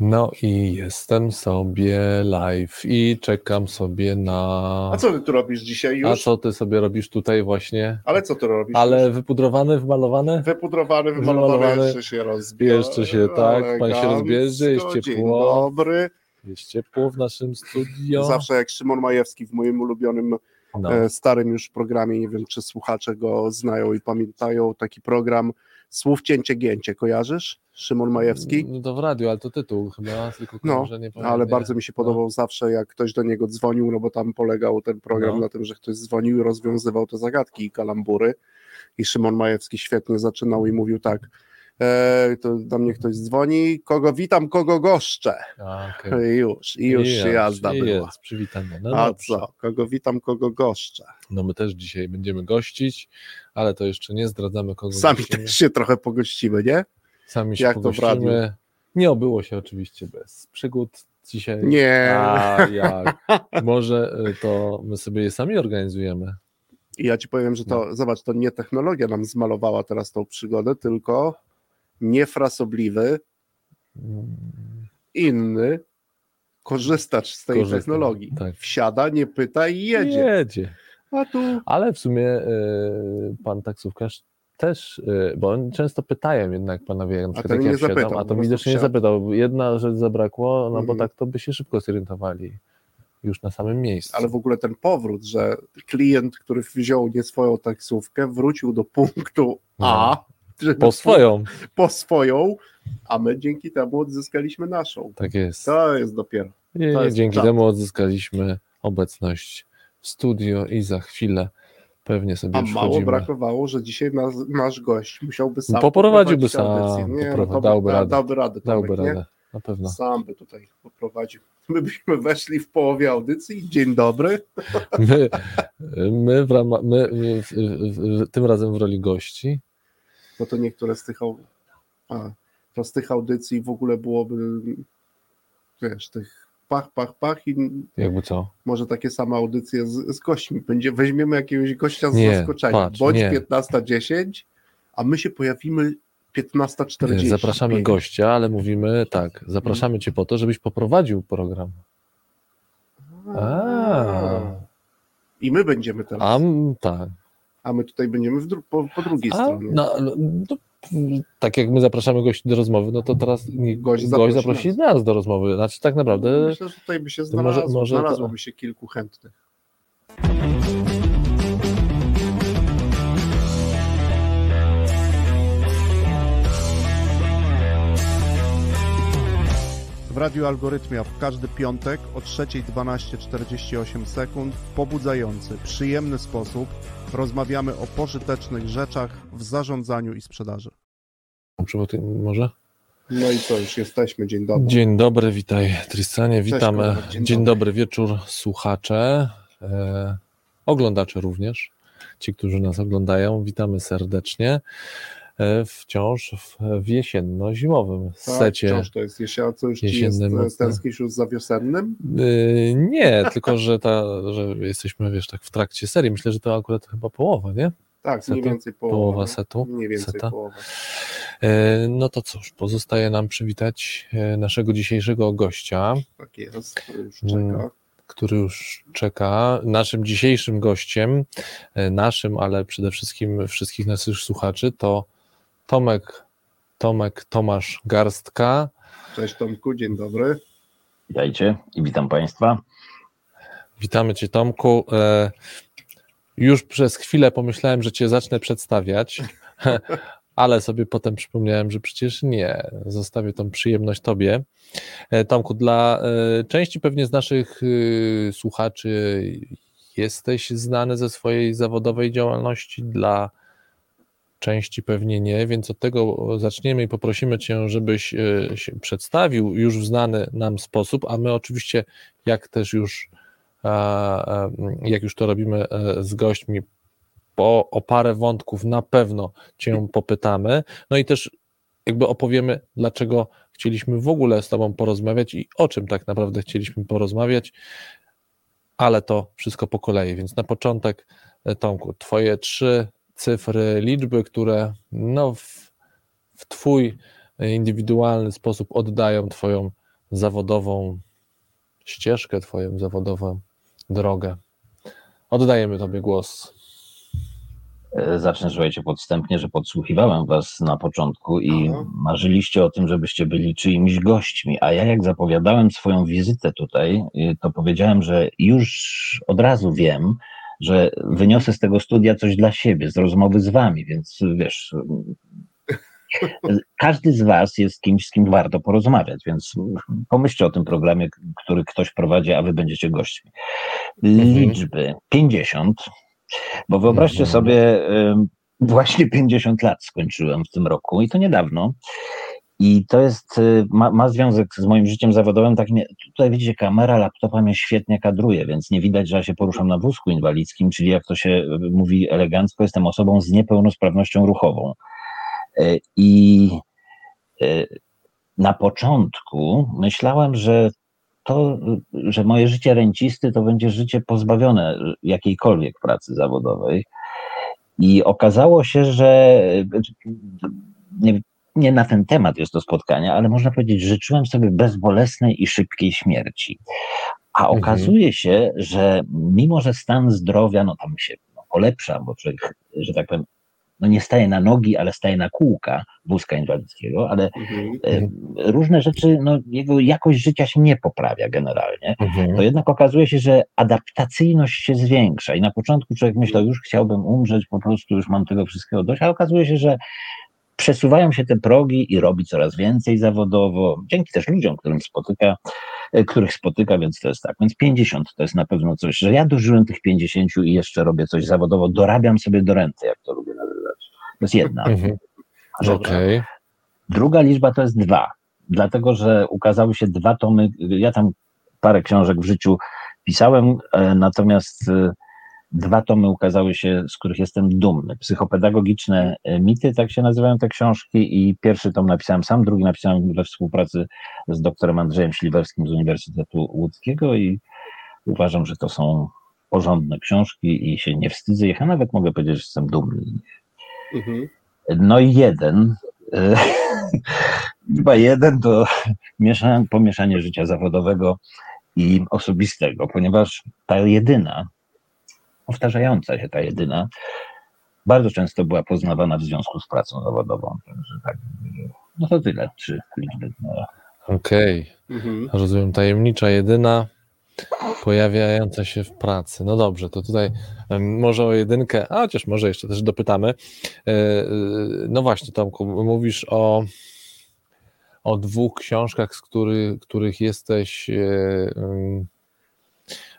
No i jestem sobie live i czekam sobie na. A co ty tu robisz dzisiaj już? A co ty sobie robisz tutaj właśnie? Ale co ty robisz? Ale wypudrowany, wymalowany? Wypudrowany, wymalowany, Wymalowany. jeszcze się rozbierze. Jeszcze się, tak, pan się rozbierze, jest Dzień ciepło. dobry. Jest ciepło w naszym studio. Zawsze jak Szymon Majewski w moim ulubionym, No. e, starym już programie, nie wiem czy słuchacze go znają i pamiętają, taki program Słów Cięcie Gięcie, kojarzysz? Szymon Majewski? No to w radiu, ale to tytuł chyba, tylko No, kojarzę, nie powiem, ale bardzo mi się podobał zawsze, jak ktoś do niego dzwonił, no bo tam polegał ten program No. na tym, że ktoś dzwonił i rozwiązywał te zagadki i kalambury. I Szymon Majewski świetnie zaczynał i mówił tak. E, to do mnie ktoś dzwoni, kogo witam, kogo goszczę. A. I już, i już I jazda i była. Jest, przywitanie. No A dobrze. co? Kogo witam, kogo goszczę. No my też dzisiaj będziemy gościć, ale to jeszcze nie zdradzamy kogo Sami gościmy. też się trochę pogościmy, nie? Sami się jak pogościmy. Nie obyło się oczywiście bez przygód dzisiaj. Nie. A jak? Może y, to my sobie je sami organizujemy. I ja ci powiem, że to, No. zobacz, to nie technologia nam zmalowała teraz tą przygodę, tylko niefrasobliwy, Mm, inny korzystacz z tej Korzysta, technologii. tak. Wsiada, nie pyta i jedzie. Jedzie. A tu Ale w sumie y, pan taksówkarz też, y, bo oni często pytają jednak panowie, jak na przykład jak ja wsiadam, zapytał, a to widocznie nie zapytał. Jedna rzecz zabrakło, no bo Mhm. tak to by się szybko zorientowali już na samym miejscu. ale w ogóle ten powrót, że klient, który wziął nie swoją taksówkę, wrócił do punktu A, żeby Po swoją. po swoją, a my dzięki temu odzyskaliśmy naszą. Tak jest. To jest dopiero. To jest dzięki temu odzyskaliśmy obecność w studio i za chwilę pewnie sobie A mało wchodzimy. brakowało, że dzisiaj nas, nasz gość musiałby sam Poprowadziłby sam. Nie, no poprowadzi- dałby da- radę. Dałby radę. Dałby Tomek, nie? radę, na pewno. Sam by tutaj poprowadził. My byśmy weszli w połowie audycji. Dzień dobry. My, my, w rama, my w, w, w, tym razem w roli gości. No to niektóre z tych, a, to z tych audycji w ogóle byłoby, wiesz, tych pach, pach, pach i Jakby co? może takie same audycje z, z gośćmi. Będzie, weźmiemy jakiegoś gościa z Nie, zaskoczenia. patrz, Bądź nie. 15.10, a my się pojawimy 15.40. Zapraszamy gościa, ale mówimy tak, zapraszamy cię po to, żebyś poprowadził program. A. I my będziemy teraz. A m, tak. A my tutaj będziemy w dru- po, po drugiej A, stronie. no, no, tak jak my zapraszamy gości do rozmowy, no to teraz Gość gość, zaprosi nas. nas do rozmowy. Znaczy tak naprawdę Myślę, że tutaj by się może- znalazło, może to- znalazłoby się kilku chętnych. W Radiu Algorytmia w każdy piątek o 3.12.48 sekund w pobudzający, przyjemny sposób rozmawiamy o pożytecznych rzeczach w zarządzaniu i sprzedaży. Przywołaj- może? No i co, już jesteśmy, dzień dobry. Dzień dobry, witaj Tristanie, witamy. Konrad, Dzień, dzień dobry. wieczór słuchacze, e, oglądacze również, ci, którzy nas oglądają, witamy serdecznie. E, wciąż w, jesienno-zimowym Tak, secie. wciąż to jest jesień, co już jest, e, mocny. tęsknisz już za wiosennym? Y, nie, tylko że, ta, że jesteśmy, wiesz, tak w trakcie serii. Myślę, że to akurat chyba połowa, nie? Tak, Setu? mniej więcej połowa. Połowa setu? Mniej więcej Seta? połowa. No to cóż, pozostaje nam przywitać naszego dzisiejszego gościa, Tak jest, to już czeka. który już czeka. Naszym dzisiejszym gościem, naszym, ale przede wszystkim wszystkich naszych słuchaczy, to Tomek, Tomek Tomasz Garstka. Cześć Tomku, dzień dobry. Witajcie i witam Państwa. Witamy Cię, Tomku. E, Już przez chwilę pomyślałem, że Cię zacznę przedstawiać, ale sobie potem przypomniałem, że przecież nie. Zostawię tą przyjemność Tobie. E, Tomku, dla e, części pewnie z naszych słuchaczy jesteś znany ze swojej zawodowej działalności, dla części pewnie nie, więc od tego zaczniemy i poprosimy Cię, żebyś e, się przedstawił już w znany nam sposób, a my oczywiście, jak też już jak już to robimy e, z gośćmi, po, o parę wątków na pewno Cię popytamy. No i też jakby opowiemy, dlaczego chcieliśmy w ogóle z Tobą porozmawiać i o czym tak naprawdę chcieliśmy porozmawiać, ale to wszystko po kolei. Więc na początek, e, Tomku, Twoje trzy cyfry, liczby, które no w, w Twój indywidualny sposób oddają Twoją zawodową ścieżkę, Twoją zawodową drogę. Oddajemy Tobie głos. E, zacznę, słuchajcie, podstępnie, że podsłuchiwałem was na początku i Aha. marzyliście o tym, żebyście byli czyimiś gośćmi, a ja jak zapowiadałem swoją wizytę tutaj, y, to powiedziałem, że już od razu wiem, że wyniosę z tego studia coś dla siebie, z rozmowy z wami, więc wiesz, każdy z was jest kimś, z kim warto porozmawiać, więc pomyślcie o tym programie, który ktoś prowadzi, a wy będziecie gośćmi. Mhm. Liczby 50, bo wyobraźcie mhm. sobie, właśnie 50 lat skończyłem w tym roku i to niedawno. I to jest, y, ma, ma, związek z moim życiem zawodowym. Tak tutaj widzicie, kamera laptopa mnie świetnie kadruje, więc nie widać, że ja się poruszam na wózku inwalidzkim, czyli jak to się y, mówi elegancko, jestem osobą z niepełnosprawnością ruchową. Y, I na początku myślałem, że to, że moje życie rencisty to będzie życie pozbawione jakiejkolwiek pracy zawodowej. I okazało się, że nie, nie na ten temat jest to spotkanie, ale można powiedzieć, że życzyłem sobie bezbolesnej i szybkiej śmierci. A mhm. okazuje się, że mimo, że stan zdrowia, no tam się no, polepsza, bo człowiek, że tak powiem, no nie staje na nogi, ale staje na kółka wózka inwalidzkiego, ale mhm. E, różne rzeczy, no jego jakość życia się nie poprawia generalnie, mhm. to jednak okazuje się, że adaptacyjność się zwiększa i na początku człowiek myślał, już chciałbym umrzeć, po prostu już mam tego wszystkiego dość, a okazuje się, że przesuwają się te progi i robi coraz więcej zawodowo, dzięki też ludziom, którym spotyka, e, których spotyka, więc to jest tak. Więc 50 to jest na pewno coś, że ja dożyłem tych 50 i jeszcze robię coś zawodowo, dorabiam sobie do renty, jak to lubię nazywać. To jest jedna mhm. rzecz. Okay. Druga liczba to jest dwa, dlatego że ukazały się dwa tomy, ja tam parę książek w życiu pisałem, e, natomiast e, Dwa tomy ukazały się, z których jestem dumny. Psychopedagogiczne e, mity, tak się nazywają te książki, i pierwszy tom napisałem sam, drugi napisałem we współpracy z doktorem Andrzejem Śliwerskim z Uniwersytetu Łódzkiego i uważam, że to są porządne książki i się nie wstydzę ich, a nawet mogę powiedzieć, że jestem dumny. Mhm. No i jeden, e, chyba jeden to pomieszanie życia zawodowego i osobistego, ponieważ ta jedyna powtarzająca się ta jedyna, bardzo często była poznawana w związku z pracą zawodową. Także tak, no to tyle, trzy liczby. No. Okej, okay. mhm. rozumiem, tajemnicza jedyna pojawiająca się w pracy. No dobrze, to tutaj może o jedynkę, a chociaż może jeszcze też dopytamy. E, e, no właśnie, Tomku, mówisz o, o dwóch książkach, z który, których jesteś e,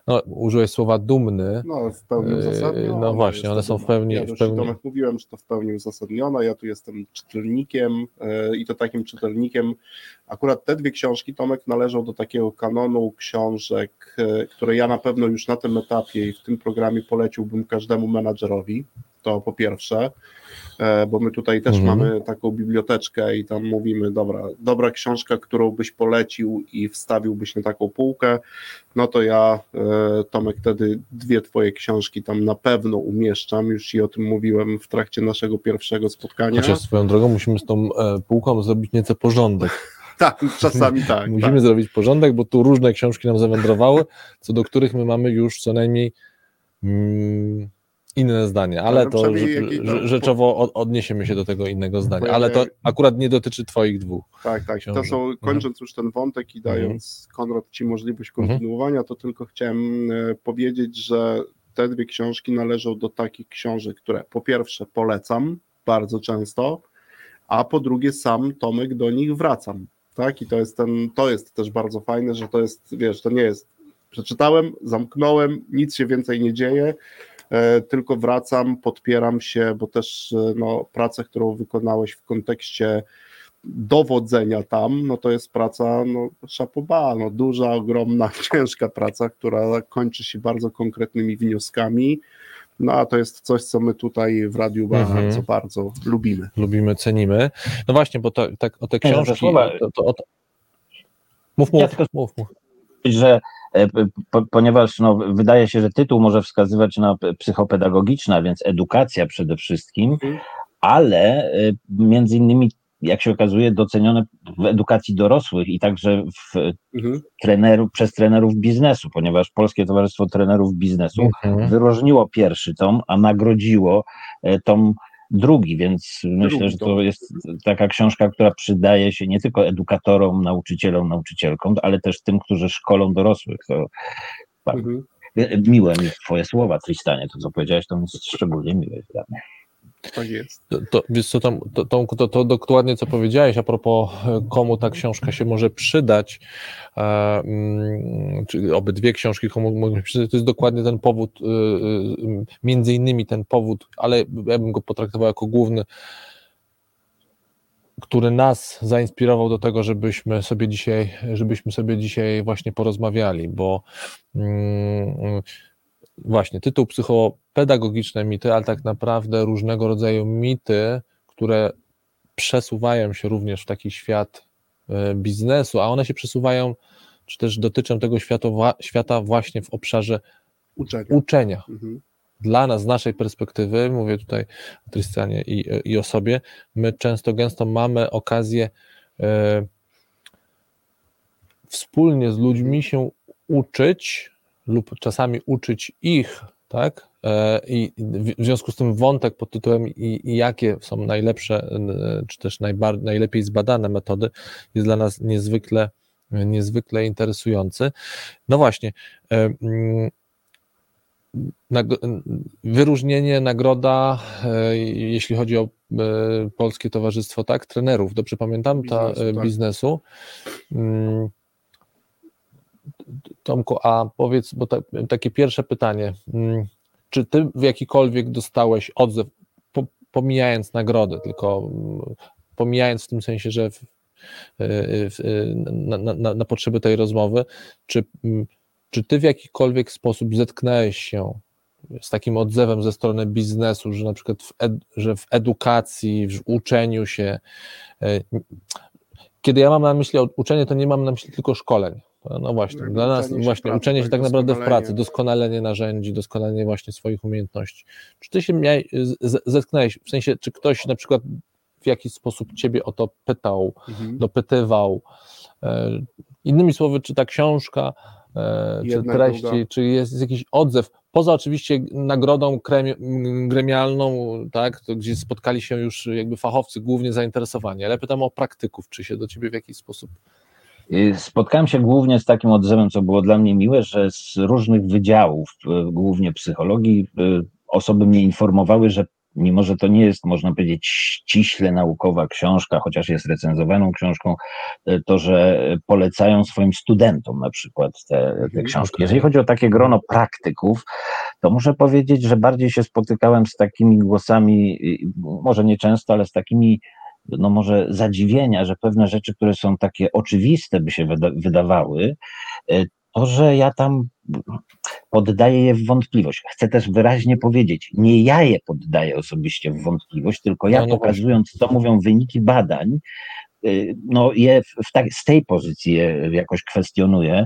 no, użyłeś słowa dumny. No, w pełni yy, uzasadnione. No właśnie, one są w pełni... Ja w pełni... Tomek mówiłem, że to w pełni uzasadnione, ja tu jestem czytelnikiem yy, i to takim czytelnikiem, akurat te dwie książki Tomek należą do takiego kanonu książek, yy, które ja na pewno już na tym etapie i w tym programie poleciłbym każdemu menadżerowi, to po pierwsze. E, bo my tutaj też mhm. mamy taką biblioteczkę i tam mówimy, dobra, dobra książka, którą byś polecił i wstawiłbyś na taką półkę, no to ja, e, Tomek, wtedy dwie twoje książki tam na pewno umieszczam, już ci o tym mówiłem w trakcie naszego pierwszego spotkania. Chociaż swoją drogą musimy z tą e, półką zrobić nieco porządek. tak, czasami tak. Musimy tak. zrobić porządek, bo tu różne książki nam zawędrowały, co do których my mamy już co najmniej mm, inne zdanie, ale to rzeczowo odniesiemy się do tego innego zdania, ale to akurat nie dotyczy twoich dwóch. Tak, tak. To są, mhm. kończąc już ten wątek i dając mhm. Konrad ci możliwość mhm. kontynuowania, to tylko chciałem e, powiedzieć, że te dwie książki należą do takich książek, które po pierwsze polecam bardzo często, a po drugie sam Tomek do nich wracam. Tak, i to jest ten, to jest też bardzo fajne, że to jest, wiesz, to nie jest, przeczytałem, zamknąłem, nic się więcej nie dzieje, tylko wracam, podpieram się, bo też e, no, pracę, którą wykonałeś w kontekście dowodzenia tam, no to jest praca no, szapoba, no, duża, ogromna, ciężka praca, która kończy się bardzo konkretnymi wnioskami. No a to jest coś, co my tutaj w radiu mhm. bardzo, bardzo lubimy. Lubimy, cenimy. No właśnie, bo to, tak, o te książki. To, to, to, Mów, mów, ja mów, mów. Że E, ponieważ no, wydaje się, że tytuł może wskazywać na psychopedagogiczna, więc edukacja przede wszystkim, mhm. ale e, między innymi jak się okazuje, docenione w edukacji dorosłych i także w mhm. trenerów, przez trenerów biznesu, ponieważ Polskie Towarzystwo Trenerów Biznesu mhm. wyróżniło pierwszy tom, a nagrodziło e, tom drugi, więc drugi myślę, że to jest taka książka, która przydaje się nie tylko edukatorom, nauczycielom, nauczycielkom, ale też tym, którzy szkolą dorosłych. To, tak. mhm. Miłe mi twoje słowa, Tristanie, to co powiedziałeś, to jest szczególnie miłe dla mnie. Tak jest. To, to, tam, to, to, to, dokładnie co powiedziałeś a propos komu ta książka się może przydać, e, mm, czy obydwie książki komu mogą się przydać, to jest dokładnie ten powód, y, y, między innymi ten powód, ale ja bym go potraktował jako główny, który nas zainspirował do tego, żebyśmy sobie dzisiaj, żebyśmy sobie dzisiaj właśnie porozmawiali, bo mm, właśnie tytuł psychopedagogiczne mity, ale tak naprawdę różnego rodzaju mity, które przesuwają się również w taki świat e, biznesu, a one się przesuwają, czy też dotyczą tego świata, świata właśnie w obszarze uczenia. uczenia. Mhm. Dla nas, z naszej perspektywy, mówię tutaj o Trystianie i, i o sobie, my często, gęsto mamy okazję e, wspólnie z ludźmi się uczyć lub czasami uczyć ich, tak? E, I w związku z tym wątek pod tytułem i, i jakie są najlepsze, czy też najbar, najlepiej zbadane metody jest dla nas niezwykle, niezwykle interesujący. No właśnie, e, mm, wyróżnienie, nagroda, e, jeśli chodzi o Polskie Towarzystwo tak, trenerów, dobrze pamiętam, ta biznesu. Tak. biznesu. Tomku, a powiedz, bo takie pierwsze pytanie, mm, czy ty w jakikolwiek dostałeś odzew, po, pomijając nagrodę, tylko mm, pomijając w tym sensie, że w, w, na, na, na, potrzeby tej rozmowy, czy, mm, czy ty w jakikolwiek sposób zetknęłeś się z takim odzewem ze strony biznesu, że na przykład w, ed, że w edukacji, w uczeniu się, kiedy ja mam na myśli uczenie, to nie mam na myśli tylko szkoleń, no właśnie, no, dla nas właśnie pracy, uczenie się tak naprawdę w pracy, doskonalenie narzędzi, doskonalenie właśnie swoich umiejętności. Czy ty się miałeś, zetknęłeś, w sensie, czy ktoś na przykład w jakiś sposób ciebie o to pytał, mhm. dopytywał? E, innymi słowy, czy ta książka, e, czy treści, czy jest, jakiś odzew, poza oczywiście nagrodą gremialną, tak, gdzie spotkali się już jakby fachowcy głównie zainteresowani, ale pytam o praktyków, czy się do ciebie w jakiś sposób spotkałem się głównie z takim odzewem, co było dla mnie miłe, że z różnych wydziałów, y, głównie psychologii, y, osoby mnie informowały, że mimo, że to nie jest, można powiedzieć, ściśle naukowa książka, chociaż jest recenzowaną książką, to że polecają swoim studentom na przykład te, te mhm, książki. Jeżeli chodzi o takie grono praktyków, to muszę powiedzieć, że bardziej się spotykałem z takimi głosami, może nie często, ale z takimi no może zadziwienia, że pewne rzeczy, które są takie oczywiste, by się wyda wydawały, e, to, że ja tam poddaję je w wątpliwość. Chcę też wyraźnie powiedzieć, nie ja je poddaję osobiście w wątpliwość, tylko ja no, no pokazując, co mówią wyniki badań, e, no je w, tak, z tej pozycji je jakoś kwestionuję,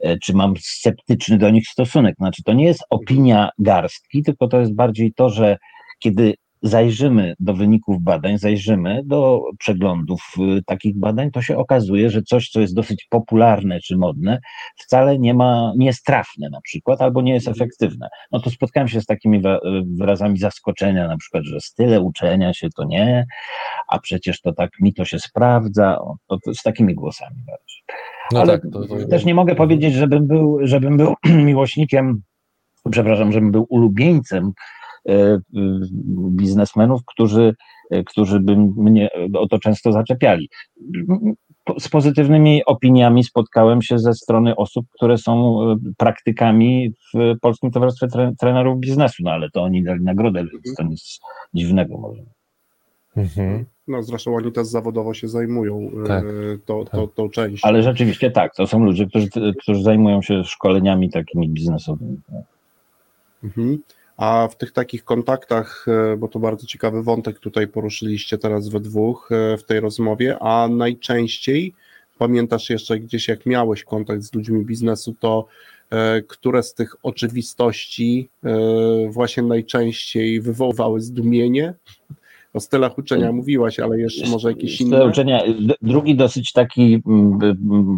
e, czy mam sceptyczny do nich stosunek. Znaczy, to nie jest opinia garstki, tylko to jest bardziej to, że kiedy zajrzymy do wyników badań, zajrzymy do przeglądów y, takich badań, to się okazuje, że coś, co jest dosyć popularne czy modne, wcale nie ma, nie jest trafne na przykład, albo nie jest mhm. efektywne. No to spotkałem się z takimi wyrazami zaskoczenia, na przykład, że style uczenia się to nie, a przecież to tak mi to się sprawdza, o, to, to z takimi głosami. No Ale tak, to, to... też nie mogę powiedzieć, żebym był, żebym był miłośnikiem, przepraszam, żebym był ulubieńcem biznesmenów, którzy, e, którzy by mnie o to często zaczepiali. Z pozytywnymi opiniami spotkałem się ze strony osób, które są e, praktykami w Polskim Towarzystwie Trenerów Biznesu, no ale to oni dali nagrodę, więc to nic dziwnego może. Mhm. No zresztą oni też zawodowo się zajmują tak, to, tak. To, tą częścią. Ale rzeczywiście tak, to są ludzie, którzy, którzy zajmują się szkoleniami takimi biznesowymi. Mhm. A w tych takich kontaktach, e, bo to bardzo ciekawy wątek tutaj poruszyliście teraz we dwóch e, w tej rozmowie, a najczęściej pamiętasz jeszcze gdzieś, jak miałeś kontakt z ludźmi biznesu, to e, które z tych oczywistości właśnie najczęściej wywoływały zdumienie, o stylach uczenia mówiłaś, ale jeszcze może jakieś inne? Uczenia. Drugi dosyć taki mm,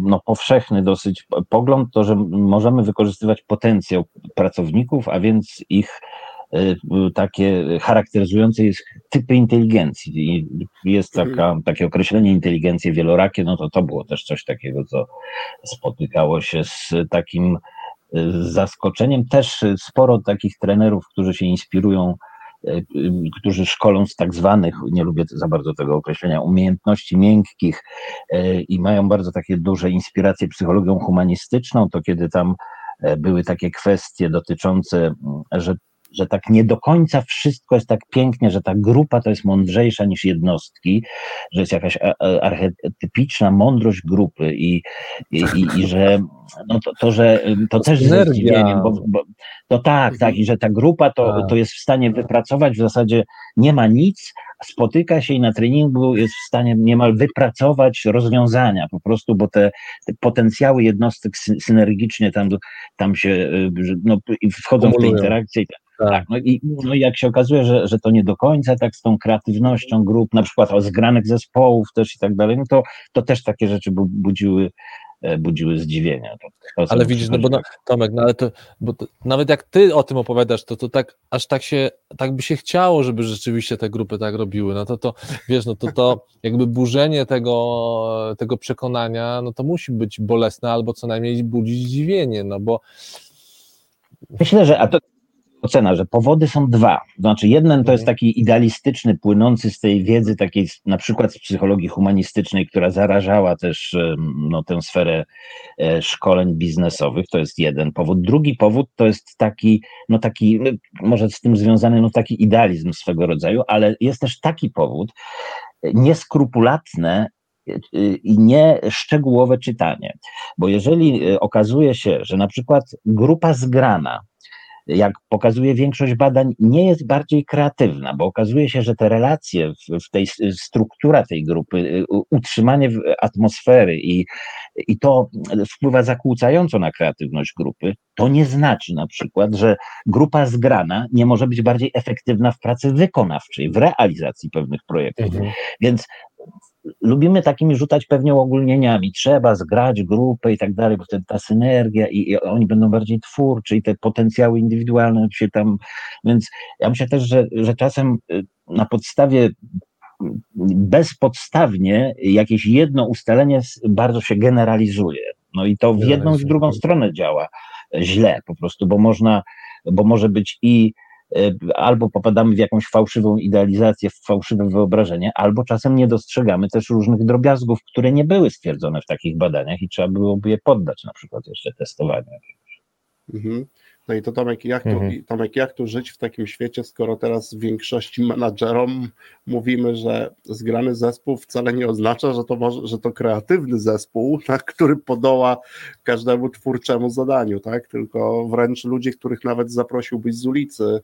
no, powszechny dosyć pogląd to, że możemy wykorzystywać potencjał pracowników, a więc ich y, takie charakteryzujące jest typy inteligencji. Jest mhm. taka, takie określenie inteligencji wielorakie, no to to było też coś takiego, co spotykało się z takim y, zaskoczeniem. Też sporo takich trenerów, którzy się inspirują którzy szkolą z tak zwanych, nie lubię za bardzo tego określenia, umiejętności miękkich e, i mają bardzo takie duże inspiracje psychologią humanistyczną, to kiedy tam e, były takie kwestie dotyczące, że że tak nie do końca wszystko jest tak pięknie, że ta grupa to jest mądrzejsza niż jednostki, że jest jakaś archetypiczna mądrość grupy i, i, i, i że no to, to, że to też jest zdziwieniem, bo, bo, to tak, tak, i że ta grupa to, tak. to jest w stanie wypracować w zasadzie nie ma nic, spotyka się i na treningu jest w stanie niemal wypracować rozwiązania po prostu, bo te, te potencjały jednostek synergicznie tam, tam się y, no, wchodzą Kumulują. w te interakcje. Tak. no i, no i jak się okazuje, że, że to nie do końca tak z tą kreatywnością grup, na przykład o zgranych zespołów też i tak dalej, no to, to też takie rzeczy budziły E, budziły zdziwienia. To, to ale widzisz, no bo no, Tomek, no ale to, bo to, nawet jak ty o tym opowiadasz, to, to tak, aż tak się, tak by się chciało, żeby rzeczywiście te grupy tak robiły, no to to, wiesz, no to to jakby burzenie tego, tego przekonania, no to musi być bolesne albo co najmniej budzić zdziwienie, no bo Myślę, że a to, ocena, że powody są dwa. Znaczy, jeden to jest mhm. taki idealistyczny, płynący z tej wiedzy takiej na przykład z psychologii humanistycznej, która zarażała też no, tę sferę e, szkoleń biznesowych. To jest jeden powód. Drugi powód to jest taki, no taki, no, może z tym związany, no taki idealizm swego rodzaju, ale jest też taki powód, nieskrupulatne e, i nieszczegółowe czytanie. Bo jeżeli e, okazuje się, że na przykład grupa zgrana jak pokazuje większość badań, nie jest bardziej kreatywna, bo okazuje się, że te relacje w, tej struktura tej grupy, y, utrzymanie atmosfery i, i to wpływa zakłócająco na kreatywność grupy, to nie znaczy na przykład, że grupa zgrana nie może być bardziej efektywna w pracy wykonawczej, w realizacji pewnych projektów. Mhm. Więc lubimy takimi rzucać pewnie uogólnieniami. Trzeba zgrać grupę i tak dalej, bo wtedy ta synergia i, i, oni będą bardziej twórczy i te potencjały indywidualne się tam. Więc ja myślę też, że, że czasem y, na podstawie bezpodstawnie jakieś jedno ustalenie bardzo się generalizuje. No i to w jedną i w drugą stronę działa źle po prostu, bo można, bo może być i albo popadamy w jakąś fałszywą idealizację, w fałszywe wyobrażenie, albo czasem nie dostrzegamy też różnych drobiazgów, które nie były stwierdzone w takich badaniach i trzeba byłoby je poddać na przykład jeszcze testowaniu. Mhm. No i to Tomek jak, tu, mhm. Tomek, jak tu żyć w takim świecie, skoro teraz większości menadżerom mówimy, że zgrany zespół wcale nie oznacza, że to, może, że to kreatywny zespół, tak, który podoła każdemu twórczemu zadaniu, tak? Tylko wręcz ludzie, których nawet zaprosiłbyś z ulicy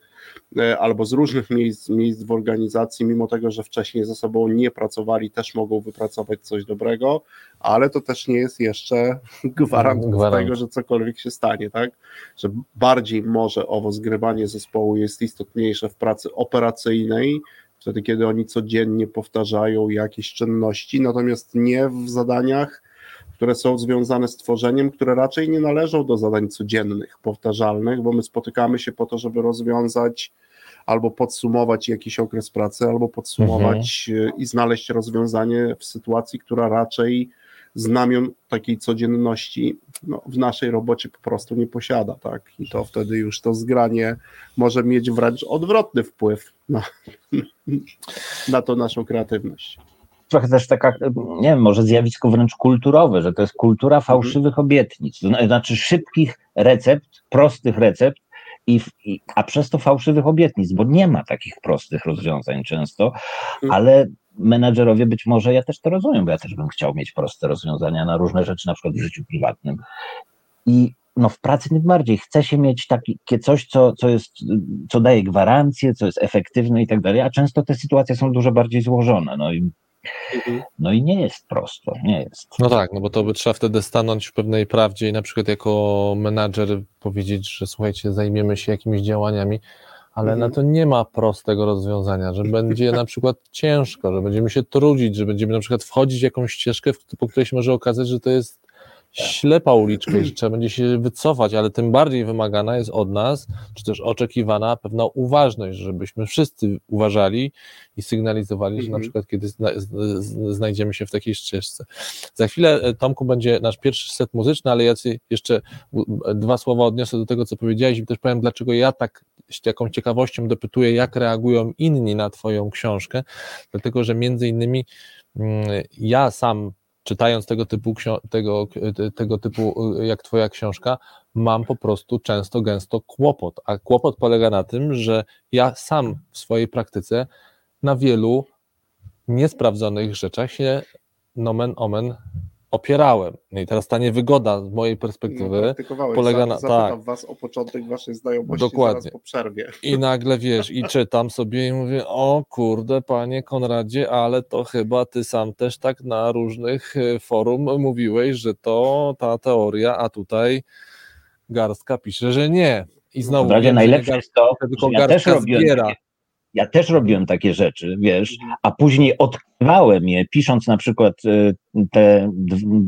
e, albo z różnych miejsc, miejsc w organizacji, mimo tego, że wcześniej ze sobą nie pracowali, też mogą wypracować coś dobrego, ale to też nie jest jeszcze gwarant, gwarant. tego, że cokolwiek się stanie, tak? Że bardziej może owo zgrywanie zespołu jest istotniejsze w pracy operacyjnej, wtedy kiedy oni codziennie powtarzają jakieś czynności, natomiast nie w zadaniach, które są związane z tworzeniem, które raczej nie należą do zadań codziennych, powtarzalnych, bo my spotykamy się po to, żeby rozwiązać albo podsumować jakiś okres pracy, albo podsumować mhm. i znaleźć rozwiązanie w sytuacji, która raczej znamion takiej codzienności no, w naszej robocie po prostu nie posiada, tak? I to wtedy już to zgranie może mieć wręcz odwrotny wpływ na, na to naszą kreatywność trochę też taka, nie wiem, może zjawisko wręcz kulturowe, że to jest kultura mhm. fałszywych obietnic, to znaczy szybkich recept, prostych recept, i, i, a przez to fałszywych obietnic, bo nie ma takich prostych rozwiązań często, mhm. ale menadżerowie być może, ja też to rozumiem, bo ja też bym chciał mieć proste rozwiązania na różne rzeczy, na przykład w życiu prywatnym. I no w pracy tym bardziej chce się mieć takie coś, co, co, jest, co daje gwarancję, co jest efektywne i tak dalej, a często te sytuacje są dużo bardziej złożone. No i, mhm. no i nie jest prosto, nie jest. No tak, no bo to by trzeba wtedy stanąć w pewnej prawdzie i na przykład jako menadżer powiedzieć, że słuchajcie, zajmiemy się jakimiś działaniami, ale Mhm. na to nie ma prostego rozwiązania, że będzie na przykład ciężko, że będziemy się trudzić, że będziemy na przykład wchodzić w jakąś ścieżkę, w- po której się może okazać, że to jest ślepa uliczka i że trzeba będzie się wycofać, ale tym bardziej wymagana jest od nas, czy też oczekiwana pewna uważność, żebyśmy wszyscy uważali i sygnalizowali, że na Mhm. przykład kiedy zna, znajdziemy się w takiej ścieżce. Za chwilę, e, Tomku, będzie nasz pierwszy set muzyczny, ale ja jeszcze dwa słowa odniosę do tego, co powiedziałeś i też powiem, dlaczego ja tak z taką ciekawością dopytuję, jak reagują inni na twoją książkę, dlatego, że między innymi mm, ja sam czytając tego typu, tego, tego typu y, jak twoja książka, mam po prostu często, gęsto kłopot, a kłopot polega na tym, że ja sam w swojej praktyce na wielu niesprawdzonych rzeczach się nomen omen opierałem. No I teraz ta niewygoda z mojej No, perspektywy praktykowałeś. polega na- Zapytam tak. was o początek waszej znajomości Dokładnie. zaraz po przerwie. i nagle wiesz, i czytam sobie i mówię, o kurde, panie Konradzie, ale to chyba ty sam też tak na różnych y, forum mówiłeś, że to ta teoria, a tutaj garstka pisze, że nie. I znowu W razie wiem, najlepsze jest to, tylko że ja też garstka robiłem zbiera. takie, ja też robiłem takie rzeczy, wiesz, Mhm. a później odkrywałem je, pisząc na przykład y, te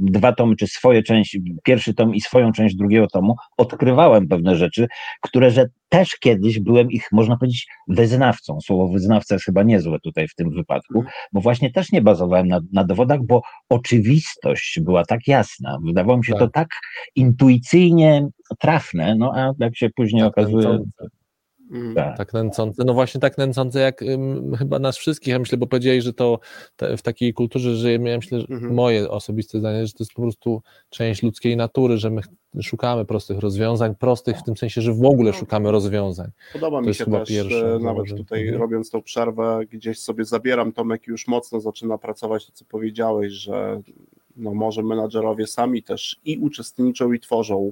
dwa tomy, czy swoje części, pierwszy tom i swoją część drugiego tomu, odkrywałem pewne rzeczy, które że też kiedyś byłem ich, można powiedzieć, wyznawcą. Słowo wyznawca jest chyba niezłe tutaj w tym wypadku, Mhm. bo właśnie też nie bazowałem na, na dowodach, bo oczywistość była tak jasna. Wydawało mi się Tak. to tak intuicyjnie trafne, no a jak się później Tak okazuje, nęcące. Mhm. Tak. Tak nęcące, no właśnie tak nęcące jak ym, chyba nas wszystkich, ja myślę, bo powiedziałeś, że to te, w takiej kulturze żyjemy, ja myślę, że Mhm. moje osobiste zdanie, że to jest po prostu część ludzkiej natury, że my szukamy prostych rozwiązań, prostych w tym sensie, że w ogóle No. szukamy rozwiązań. Podoba To mi jest się chyba też, pierwsze, e, nawet że- tutaj mhm. robiąc tą przerwę, gdzieś sobie zabieram, Tomek już mocno zaczyna pracować, to co powiedziałeś, że no może menadżerowie sami też i uczestniczą i tworzą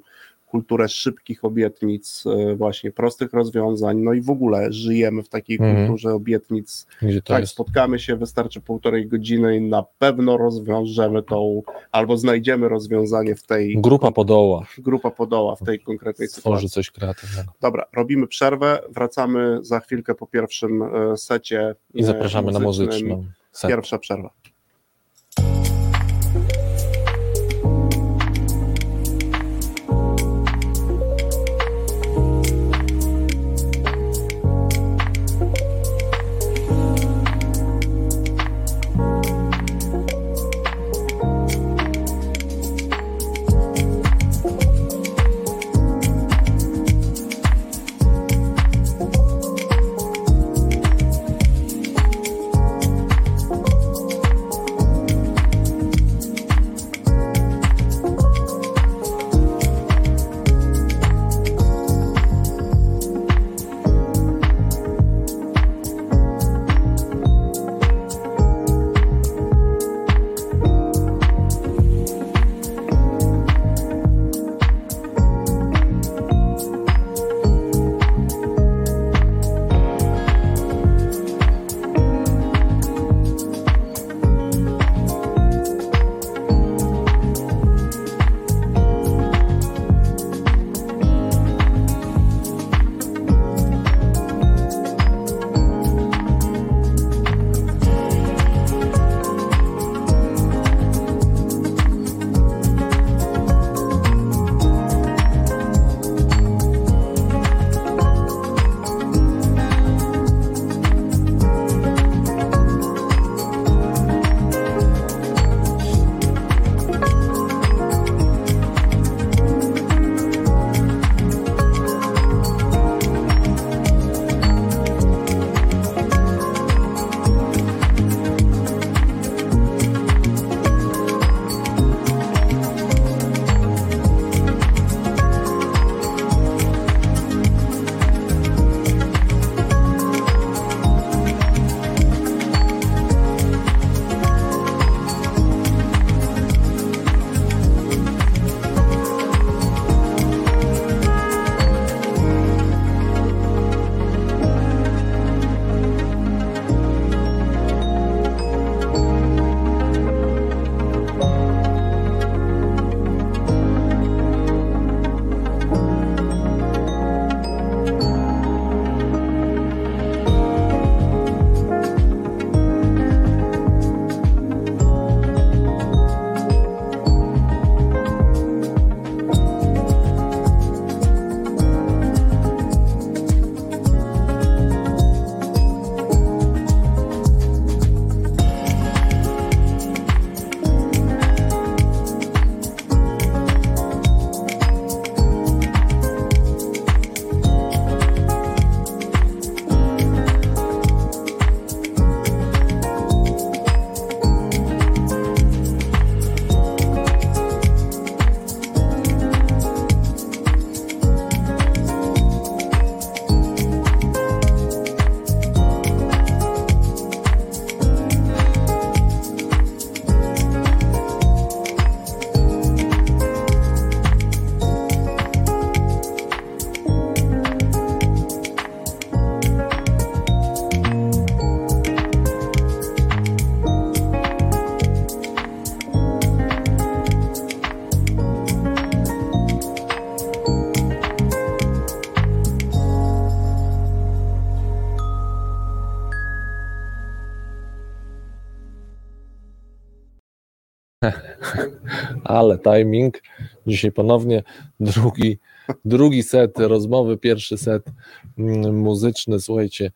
kulturę szybkich obietnic, e, właśnie prostych rozwiązań, no i w ogóle żyjemy w takiej Mhm. kulturze obietnic. Tak, jest? spotkamy się, wystarczy półtorej godziny i na pewno rozwiążemy tą, albo znajdziemy rozwiązanie w tej Grupa podoła grupa podoła w tej konkretnej sytuacji. tworzy coś kreatywnego. Dobra, robimy przerwę, wracamy za chwilkę po pierwszym e, secie. I zapraszamy na muzycznym. muzyczną. Set. Pierwsza przerwa. Ale timing. Dzisiaj ponownie drugi, drugi set rozmowy, pierwszy set mm, muzyczny. Słuchajcie,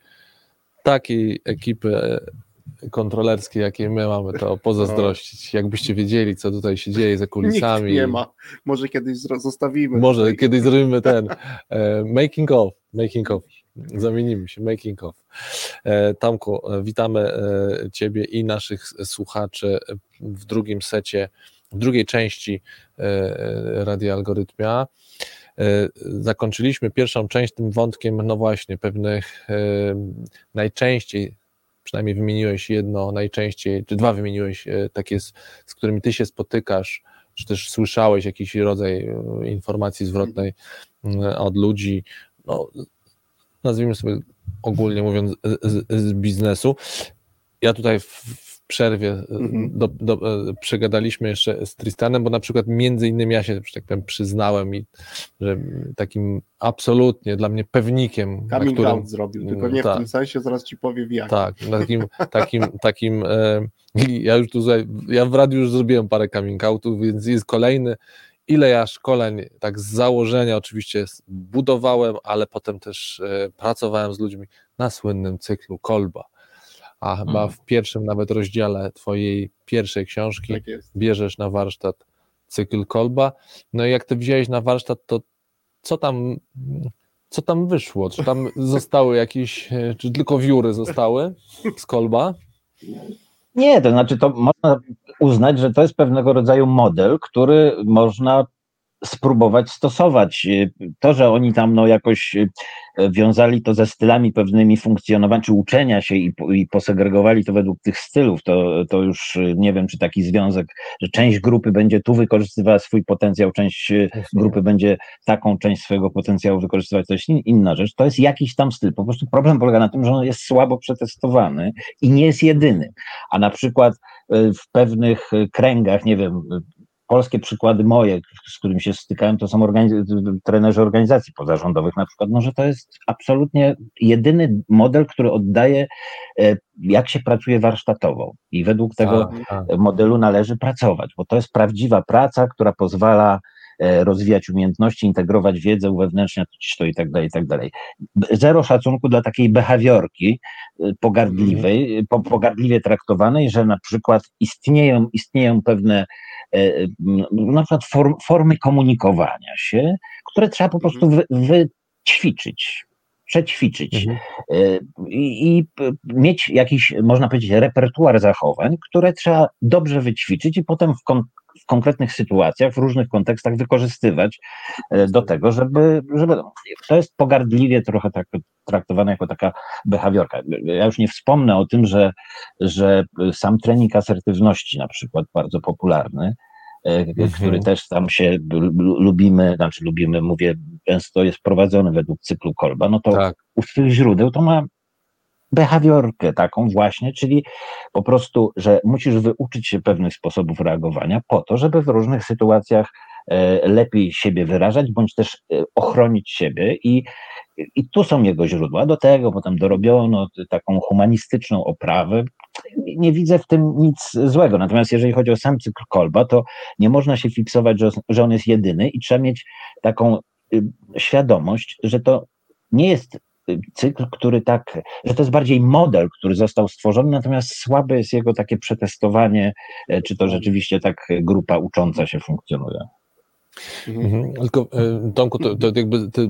takiej ekipy e, kontrolerskiej, jakiej my mamy, to pozazdrościć. Jakbyście wiedzieli, co tutaj się dzieje za kulisami. Nikt nie ma. Może kiedyś zostawimy. Może tutaj. kiedyś zrobimy ten e, making of, making of. Zamienimy się, making of. E, Tomku, witamy Ciebie i naszych słuchaczy w drugim secie, drugiej części Radia Algorytmia. Zakończyliśmy pierwszą część tym wątkiem, no właśnie, pewnych najczęściej przynajmniej wymieniłeś jedno najczęściej, czy dwa wymieniłeś e, takie, z, z którymi ty się spotykasz, czy też słyszałeś jakiś rodzaj e, informacji zwrotnej od ludzi, no, nazwijmy sobie ogólnie mówiąc, z, z biznesu. Ja tutaj w, przerwie e, mhm. do, do, e, przegadaliśmy jeszcze z Tristanem, bo na przykład między innymi ja się, że tak powiem, przyznałem i że takim absolutnie dla mnie pewnikiem. Coming którym, out zrobił, tylko nie tak, w tym sensie, zaraz ci powiem jak. Tak, takim, takim, takim e, ja już tu ja w radiu już zrobiłem parę coming outów, więc jest kolejny. Ile ja szkoleń tak z założenia oczywiście budowałem, ale potem też e, pracowałem z ludźmi na słynnym cyklu Kolba a chyba mhm. w pierwszym nawet rozdziale twojej pierwszej książki tak bierzesz na warsztat cykl Kolba. No i jak ty wziąłeś na warsztat, to co tam, co tam wyszło? Czy tam zostały jakieś, czy tylko wióry zostały z Kolba? Nie, to znaczy to można uznać, że to jest pewnego rodzaju model, który można spróbować stosować. To, że oni tam no jakoś e, wiązali to ze stylami pewnymi funkcjonowania, czy uczenia się i, i posegregowali to według tych stylów, to, to już e, nie wiem, czy taki związek, że część grupy będzie tu wykorzystywała swój potencjał, część grupy będzie taką część swojego potencjału wykorzystywać, to jest inna rzecz. To jest jakiś tam styl. Po prostu problem polega na tym, że on jest słabo przetestowany i nie jest jedyny. A na przykład w pewnych kręgach, nie wiem, polskie przykłady moje, z którymi się stykałem, to są organiz- trenerzy organizacji pozarządowych na przykład, no, że to jest absolutnie jedyny model, który oddaje, e, jak się pracuje warsztatowo i według tego a, a. modelu należy pracować, bo to jest prawdziwa praca, która pozwala rozwijać umiejętności, integrować wiedzę, uwewnętrzniać to i tak dalej, i tak dalej. Zero szacunku dla takiej behawiorki e, pogardliwej, mhm. pogardliwie traktowanej, że na przykład istnieją, istnieją pewne E, na przykład form, formy komunikowania się, które trzeba po prostu mhm. wy, wyćwiczyć, przećwiczyć mhm. E, i, i, mieć jakiś, można powiedzieć, repertuar zachowań, które trzeba dobrze wyćwiczyć i potem w, kon, w konkretnych sytuacjach, w różnych kontekstach wykorzystywać e, do tego, żeby, żeby to jest pogardliwie trochę tak traktowane jako taka behawiorka. Ja już nie wspomnę o tym, że, że sam trening asertywności na przykład bardzo popularny, mhm. który też tam się lubimy, znaczy lubimy, mówię, często jest prowadzony według cyklu Kolba, no to tak. u swych źródeł to ma behawiorkę taką właśnie, czyli po prostu, że musisz wyuczyć się pewnych sposobów reagowania po to, żeby w różnych sytuacjach e, lepiej siebie wyrażać, bądź też e, ochronić siebie i, i tu są jego źródła. Do tego potem dorobiono taką humanistyczną oprawę. Nie widzę w tym nic złego. Natomiast jeżeli chodzi o sam cykl Kolba, to nie można się fiksować, że, że on jest jedyny i trzeba mieć taką y, świadomość, że to nie jest cykl, który tak, że to jest bardziej model, który został stworzony, natomiast słabe jest jego takie przetestowanie, e, czy to rzeczywiście tak grupa ucząca się funkcjonuje. Mhm. mhm. Tylko e, Tomku, to, to jakby ty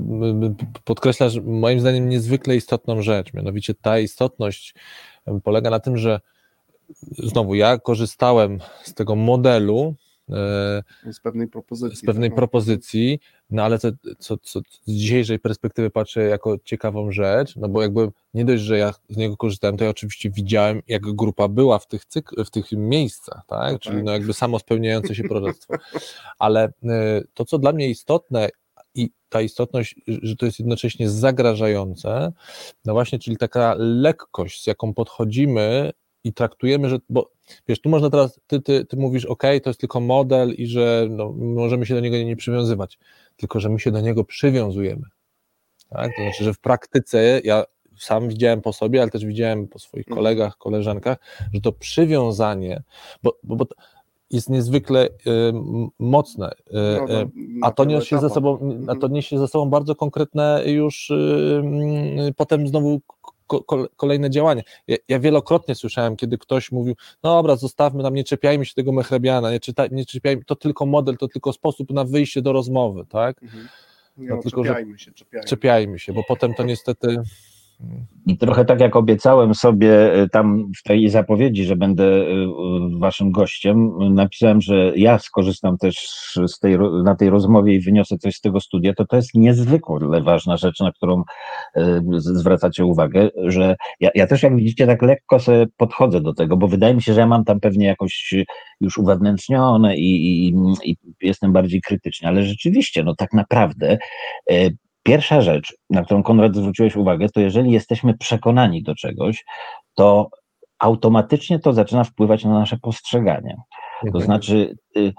podkreślasz moim zdaniem niezwykle istotną rzecz, mianowicie ta istotność polega na tym, że znowu ja korzystałem z tego modelu z pewnej propozycji. Z pewnej tak? propozycji, no ale co, co, co z dzisiejszej perspektywy patrzę jako ciekawą rzecz, no bo jakby nie dość, że ja z niego korzystałem, to ja oczywiście widziałem, jak grupa była w tych, cyk- w tych miejscach, tak? No Czyli tak. no jakby samo spełniające się proroctwo. Ale e, to, co dla mnie istotne i ta istotność, że to jest jednocześnie zagrażające, no właśnie, czyli taka lekkość, z jaką podchodzimy i traktujemy, że, bo wiesz, tu można teraz, ty, ty, ty mówisz, ok, to jest tylko model i że no, możemy się do niego nie przywiązywać, tylko że my się do niego przywiązujemy. Tak? To znaczy, że w praktyce ja sam widziałem po sobie, ale też widziałem po swoich mhm. kolegach, koleżankach, że to przywiązanie, bo, bo, bo jest niezwykle mocne, no, no, a to niesie ze sobą, a to mhm. niesie ze sobą bardzo konkretne już potem znowu kolejne działania. Ja, ja, wielokrotnie słyszałem, kiedy ktoś mówił, no dobra, zostawmy tam, nie czepiajmy się tego mechrebiana, nie, czyta, nie czepiajmy, to tylko model, to tylko sposób na wyjście do rozmowy, tak? Mhm. No, no, tylko, czepiajmy się, czepiajmy. czepiajmy się, bo potem to niestety i trochę tak jak obiecałem sobie y, tam w tej zapowiedzi, że będę y, waszym gościem, napisałem, że ja skorzystam też z tej, na tej rozmowie i wyniosę coś z tego studia, to to jest niezwykle ważna rzecz, na którą y, zwracacie uwagę, że ja, ja też jak widzicie tak lekko sobie podchodzę do tego, bo wydaje mi się, że ja mam tam pewnie jakoś już uwewnętrznione i, i, i jestem bardziej krytyczny, ale rzeczywiście, no tak naprawdę Pierwsza rzecz, na którą Konrad zwróciłeś uwagę, to jeżeli jesteśmy przekonani do czegoś, to automatycznie to zaczyna wpływać na nasze postrzeganie. To mhm. znaczy, y,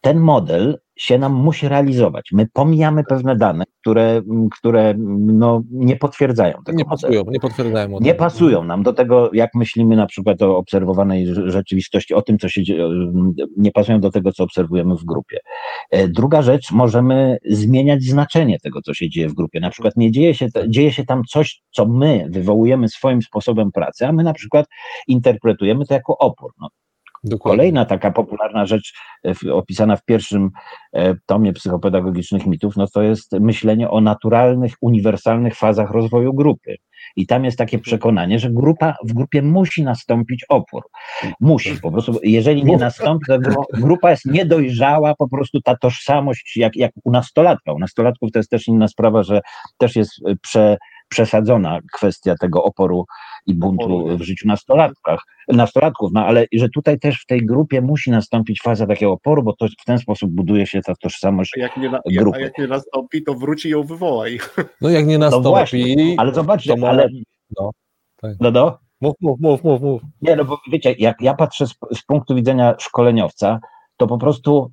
ten model się nam musi realizować. My pomijamy pewne dane, które, które no, nie potwierdzają tego nie pasują, nie potwierdzają. Nie pasują nam do tego, jak myślimy na przykład o obserwowanej rzeczywistości, o tym, co się dzieje, nie pasują do tego, co obserwujemy w grupie. E, druga rzecz, możemy zmieniać znaczenie tego, co się dzieje w grupie. Na przykład nie dzieje się, dzieje się tam coś, co my wywołujemy swoim sposobem pracy, a my na przykład interpretujemy to jako opór. No, Dokładnie. Kolejna taka popularna rzecz e, opisana w pierwszym e, tomie psychopedagogicznych mitów, no to jest myślenie o naturalnych, uniwersalnych fazach rozwoju grupy. I tam jest takie przekonanie, że grupa, w grupie musi nastąpić opór. Musi po prostu, jeżeli nie nastąpi, to grupa jest niedojrzała, po prostu ta tożsamość, jak, jak u nastolatka. U nastolatków to jest też inna sprawa, że też jest e, prze, przesadzona kwestia tego oporu i buntu w życiu nastolatkach, nastolatków, no ale że tutaj też w tej grupie musi nastąpić faza takiego oporu, bo to w ten sposób buduje się ta tożsamość a jak nie, na, grupy. A jak nie nastąpi, to wróci i ją wywołaj. No jak nie no nastąpi... No właśnie, ale zobaczcie, to ale... No, tak. no, no. Mów, mów, mów, mów, mów. Nie, no bo wiecie, jak ja patrzę z, z punktu widzenia szkoleniowca, to po prostu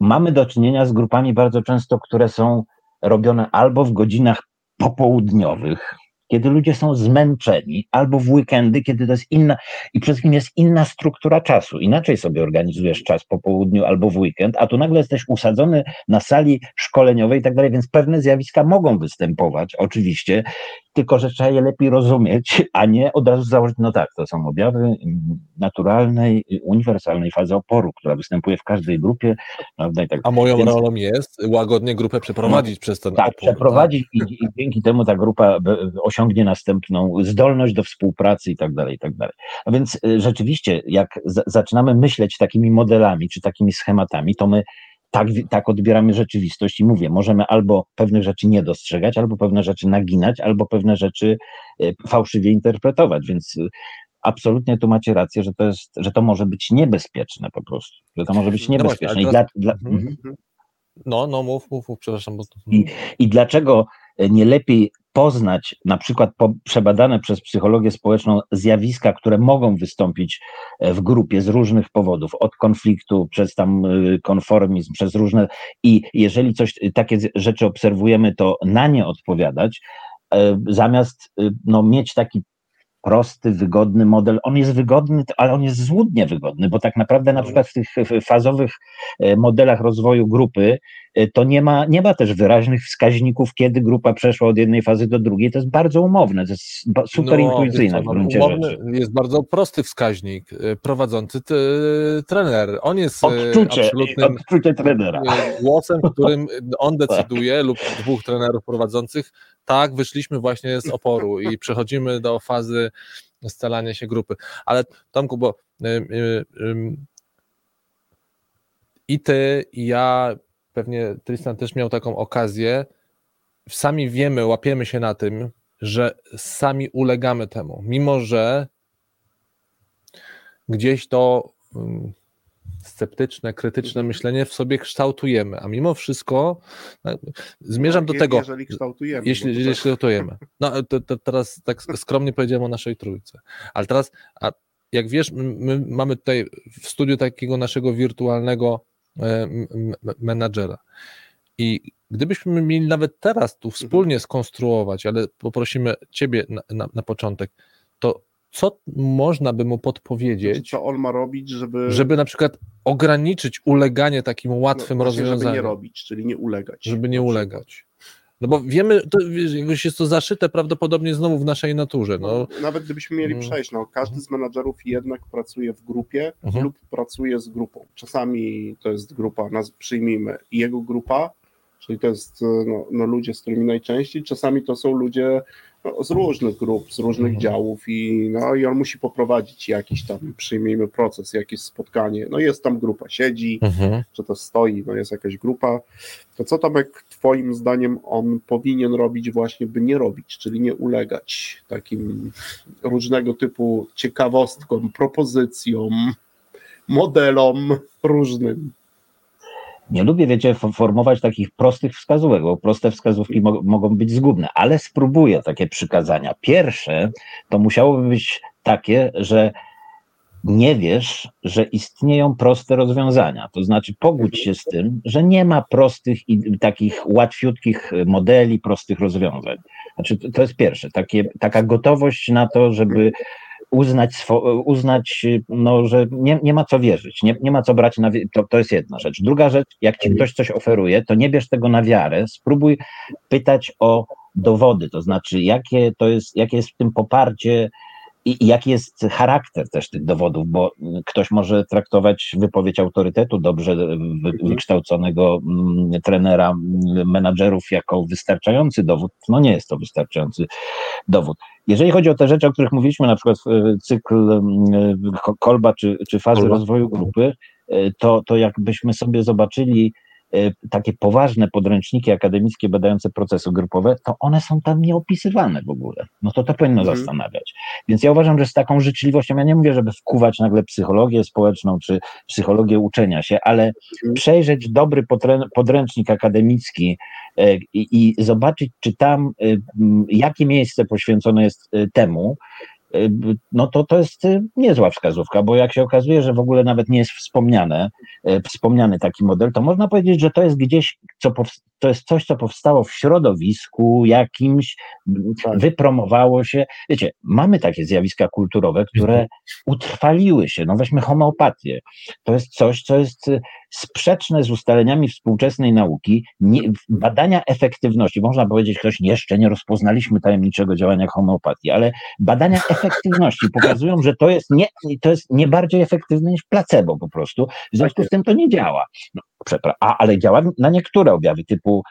mamy do czynienia z grupami bardzo często, które są robione albo w godzinach popołudniowych, kiedy ludzie są zmęczeni, albo w weekendy, kiedy to jest inna, i przede wszystkim jest inna struktura czasu. Inaczej sobie organizujesz czas po południu albo w weekend, a tu nagle jesteś usadzony na sali szkoleniowej i tak dalej, więc pewne zjawiska mogą występować, oczywiście, tylko że trzeba je lepiej rozumieć, a nie od razu założyć, no tak, to są objawy naturalnej, uniwersalnej fazy oporu, która występuje w każdej grupie. Prawda, tak. A moją Więc, rolą jest łagodnie grupę przeprowadzić no, przez ten tak, opór. Przeprowadzić tak, i, i dzięki temu ta grupa osiągnie następną zdolność do współpracy i tak dalej, i tak dalej. A więc y, rzeczywiście, jak zaczynamy myśleć takimi modelami, czy takimi schematami, to my tak, tak odbieramy rzeczywistość i mówię, możemy albo pewnych rzeczy nie dostrzegać, albo pewne rzeczy naginać, albo pewne rzeczy e, fałszywie interpretować, więc e, absolutnie tu macie rację, że to jest, że to może być niebezpieczne po prostu, że to może być niebezpieczne. No, właśnie, I dla, dla... Mhm. No, no, mów, mów, mów przepraszam. Bo... I, I dlaczego nie lepiej poznać na przykład po, przebadane przez psychologię społeczną zjawiska, które mogą wystąpić e, w grupie z różnych powodów, od konfliktu, przez tam e, konformizm, przez różne i jeżeli coś takie rzeczy obserwujemy, to na nie odpowiadać, e, zamiast no, mieć taki prosty, wygodny model. On jest wygodny, ale on jest złudnie wygodny, bo tak naprawdę na przykład w tych fazowych e, modelach rozwoju grupy e, to nie ma, nie ma też wyraźnych wskaźników, kiedy grupa przeszła od jednej fazy do drugiej. To jest bardzo umowne, to jest super no, intuicyjne w gruncie umowny, rzeczy. Jest bardzo prosty wskaźnik. E, prowadzący trener. On jest odczucie, absolutnym odczucie trenera. głosem, którym on decyduje lub dwóch trenerów prowadzących tak, wyszliśmy właśnie z oporu i przechodzimy do fazy scalania się grupy. Ale Tomku, bo y, y, i ty, i ja, pewnie Tristan też miał taką okazję, sami wiemy, łapiemy się na tym, że sami ulegamy temu, mimo że gdzieś to sceptyczne, krytyczne mhm. myślenie w sobie kształtujemy, a mimo wszystko no, zmierzam do tego. Jeżeli kształtujemy. Jeśli, jeżeli kształtujemy. No to, to, teraz tak skromnie powiedziałem o naszej trójce. Ale teraz, a jak wiesz, my mamy tutaj w studiu takiego naszego wirtualnego e, menadżera. I gdybyśmy mieli nawet teraz tu mhm. wspólnie skonstruować, ale poprosimy Ciebie na, na, na początek, to co można by mu podpowiedzieć? Znaczy, co on ma robić, żeby. Żeby na przykład ograniczyć uleganie takim łatwym no, rozwiązaniom. Żeby nie robić, czyli nie ulegać. Żeby nie ulegać. No bo wiemy, to jakoś jest to zaszyte prawdopodobnie znowu w naszej naturze. No. no nawet gdybyśmy mieli mm. przejść, no, każdy z menadżerów jednak pracuje w grupie mhm. lub pracuje z grupą. Czasami to jest grupa, nas przyjmijmy, jego grupa, czyli to jest no, no ludzie, z którymi najczęściej, czasami to są ludzie no, z różnych grup, z różnych mhm. działów i, no, i on musi poprowadzić jakiś tam, przyjmijmy proces, jakieś spotkanie, no jest tam grupa, siedzi, mhm. czy to stoi, no jest jakaś grupa, to co Tomek twoim zdaniem on powinien robić właśnie, by nie robić, czyli nie ulegać takim różnego typu ciekawostkom, propozycjom, modelom różnym? Nie lubię, wiecie, formować takich prostych wskazówek, bo proste wskazówki mo mogą być zgubne, ale spróbuję takie przykazania. Pierwsze to musiałoby być takie, że nie wiesz, że istnieją proste rozwiązania. To znaczy, pogódź się z tym, że nie ma prostych i takich łatwiutkich modeli, prostych rozwiązań. Znaczy, to jest pierwsze, takie, taka gotowość na to, żeby uznać, uznać no, że nie, nie ma co wierzyć, nie, nie ma co brać na to, to jest jedna rzecz. Druga rzecz, jak ci ktoś coś oferuje, to nie bierz tego na wiarę, spróbuj pytać o dowody, to znaczy jakie to jest, jakie jest w tym poparcie i, jaki jest charakter też tych dowodów, bo ktoś może traktować wypowiedź autorytetu dobrze wykształconego mm, trenera, mm, menadżerów jako wystarczający dowód. No nie jest to wystarczający dowód. Jeżeli chodzi o te rzeczy, o których mówiliśmy, na przykład cykl mm, kolba czy, czy fazy kolba. rozwoju grupy, y, to, to jakbyśmy sobie zobaczyli, E, takie poważne podręczniki akademickie badające procesy grupowe, to one są tam nieopisywane w ogóle. No to to powinno mhm. zastanawiać. Więc ja uważam, że z taką życzliwością, ja nie mówię, żeby wkuwać nagle psychologię społeczną czy psychologię uczenia się, ale mhm. przejrzeć dobry podręcznik akademicki e, i, i zobaczyć, czy tam, e, jakie miejsce poświęcone jest temu, Y, no to to jest y, niezła wskazówka, bo jak się okazuje, że w ogóle nawet nie jest wspomniane, y, wspomniany taki model, to można powiedzieć, że to jest gdzieś, co to jest coś, co powstało w środowisku jakimś, wypromowało się. Wiecie, mamy takie zjawiska kulturowe, które utrwaliły się. No weźmy homeopatię. To jest coś, co jest sprzeczne z ustaleniami współczesnej nauki, nie, badania efektywności, można powiedzieć, ktoś jeszcze nie rozpoznaliśmy tajemniczego działania homeopatii, ale badania efektywności pokazują, że to jest nie, to jest nie bardziej efektywne niż placebo po prostu, w związku z tym to nie działa. No, a, ale działa na niektóre objawy typu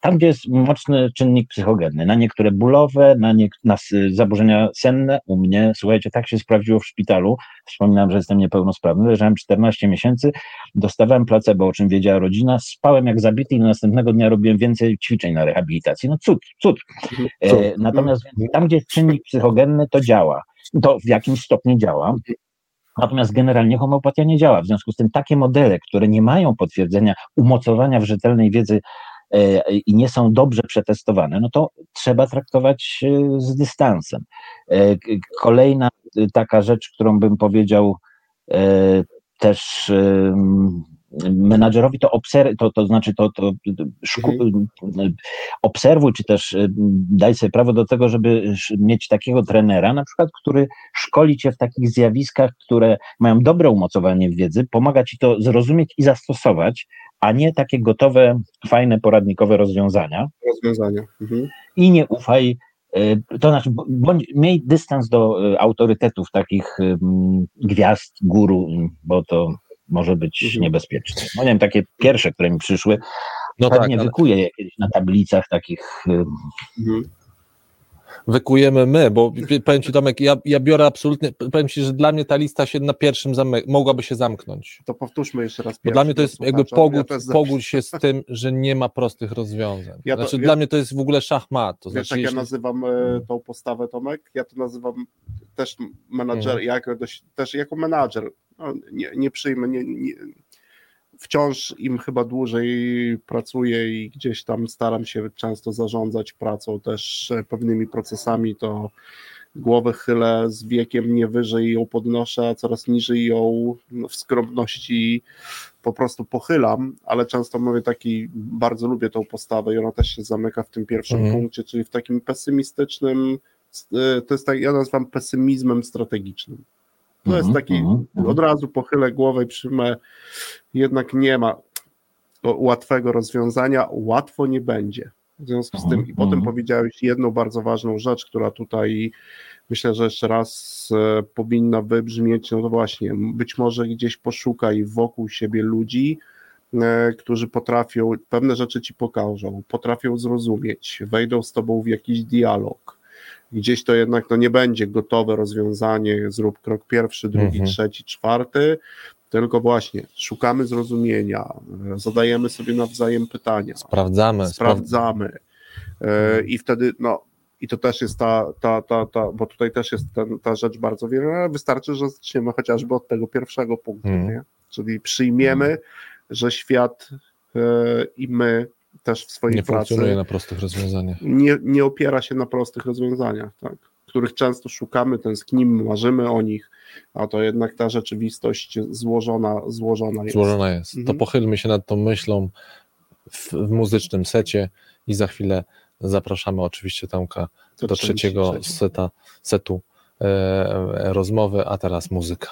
tam, gdzie jest mocny czynnik psychogenny, na niektóre bólowe, na, nie, na zaburzenia senne, u mnie, słuchajcie, tak się sprawdziło w szpitalu, wspominałem, że jestem niepełnosprawny, leżałem 14 miesięcy, dostawałem placebo, o czym wiedziała rodzina, spałem jak zabity i następnego dnia robiłem więcej ćwiczeń na rehabilitacji. No cud, cud. E, natomiast tam, gdzie jest czynnik psychogenny, to działa. To w jakimś stopniu działa. Natomiast generalnie homeopatia nie działa. W związku z tym takie modele, które nie mają potwierdzenia, umocowania w rzetelnej wiedzy i nie są dobrze przetestowane, no to trzeba traktować e, z dystansem. E, kolejna taka rzecz, którą bym powiedział też menadżerowi to, obserw, to, to znaczy to, to szku- mhm. obserwuj, czy też daj sobie prawo do tego, żeby mieć takiego trenera, na przykład, który szkoli cię w takich zjawiskach, które mają dobre umocowanie w wiedzy, pomaga ci to zrozumieć i zastosować, a nie takie gotowe, fajne, poradnikowe rozwiązania. Rozwiązania. Mhm. I nie ufaj, y, to znaczy, bądź, miej dystans do y, autorytetów takich gwiazd, guru, bo to może być mhm. niebezpieczne. No nie wiem, takie pierwsze, które mi przyszły, no tak, nie ale... wykuję je kiedyś na tablicach takich. Mhm wykujemy my, bo powiem Ci Tomek, ja, ja biorę absolutnie, powiem Ci, że dla mnie ta lista się na pierwszym mogłaby się zamknąć. To powtórzmy jeszcze raz. Bo dla mnie to jest jakby pogód, ja pogódź się z tym, że nie ma prostych rozwiązań. Ja to, znaczy ja, dla mnie to jest w ogóle szachmat. To wiesz, znaczy, jak ja nazywam e, tą postawę Tomek, ja to nazywam też menadżer, hmm. jako, też jako menadżer. No, nie, nie przyjmę, nie, nie wciąż im chyba dłużej pracuję i gdzieś tam staram się często zarządzać pracą też e, pewnymi procesami, to głowę chylę z wiekiem nie wyżej ją podnoszę, a coraz niżej ją w skromności po prostu pochylam, ale często mówię taki, bardzo lubię tą postawę i ona też się zamyka w tym pierwszym mhm. punkcie, czyli w takim pesymistycznym y, to jest tak, ja nazywam pesymizmem strategicznym. To jest Mhm, taki, mhm, mhm. od razu pochylę głowę i przyjmę, jednak nie ma łatwego rozwiązania, łatwo nie będzie. W związku z tym, i potem powiedziałeś jedną bardzo ważną rzecz, która tutaj myślę, że jeszcze raz e, powinna wybrzmieć, no to właśnie, być może gdzieś poszukaj wokół siebie ludzi, e, którzy potrafią, pewne rzeczy ci pokażą, potrafią zrozumieć, wejdą z tobą w jakiś dialog. Gdzieś to jednak no, nie będzie gotowe rozwiązanie, zrób krok pierwszy, drugi, Mhm. trzeci, czwarty, tylko właśnie szukamy zrozumienia, zadajemy sobie nawzajem pytania, Sprawdzamy. Sprawdzamy. E, I wtedy, no, i to też jest ta, ta, ta, ta bo tutaj też jest ten, ta rzecz bardzo wiele. Wystarczy, że zaczniemy chociażby od tego pierwszego punktu, Mhm. nie? czyli przyjmiemy, że świat e, i my też w swojej Nie pracy funkcjonuje na prostych rozwiązaniach. nie, nie opiera się na prostych rozwiązaniach, tak? których często szukamy, tęsknimy, marzymy o nich, a to jednak ta rzeczywistość złożona, złożona jest. Złożona jest. Mhm. To pochylmy się nad tą myślą w, w muzycznym secie i za chwilę zapraszamy oczywiście Tomka To do trzeci- trzeciego trzeci. seta, setu e, rozmowy, a teraz muzyka.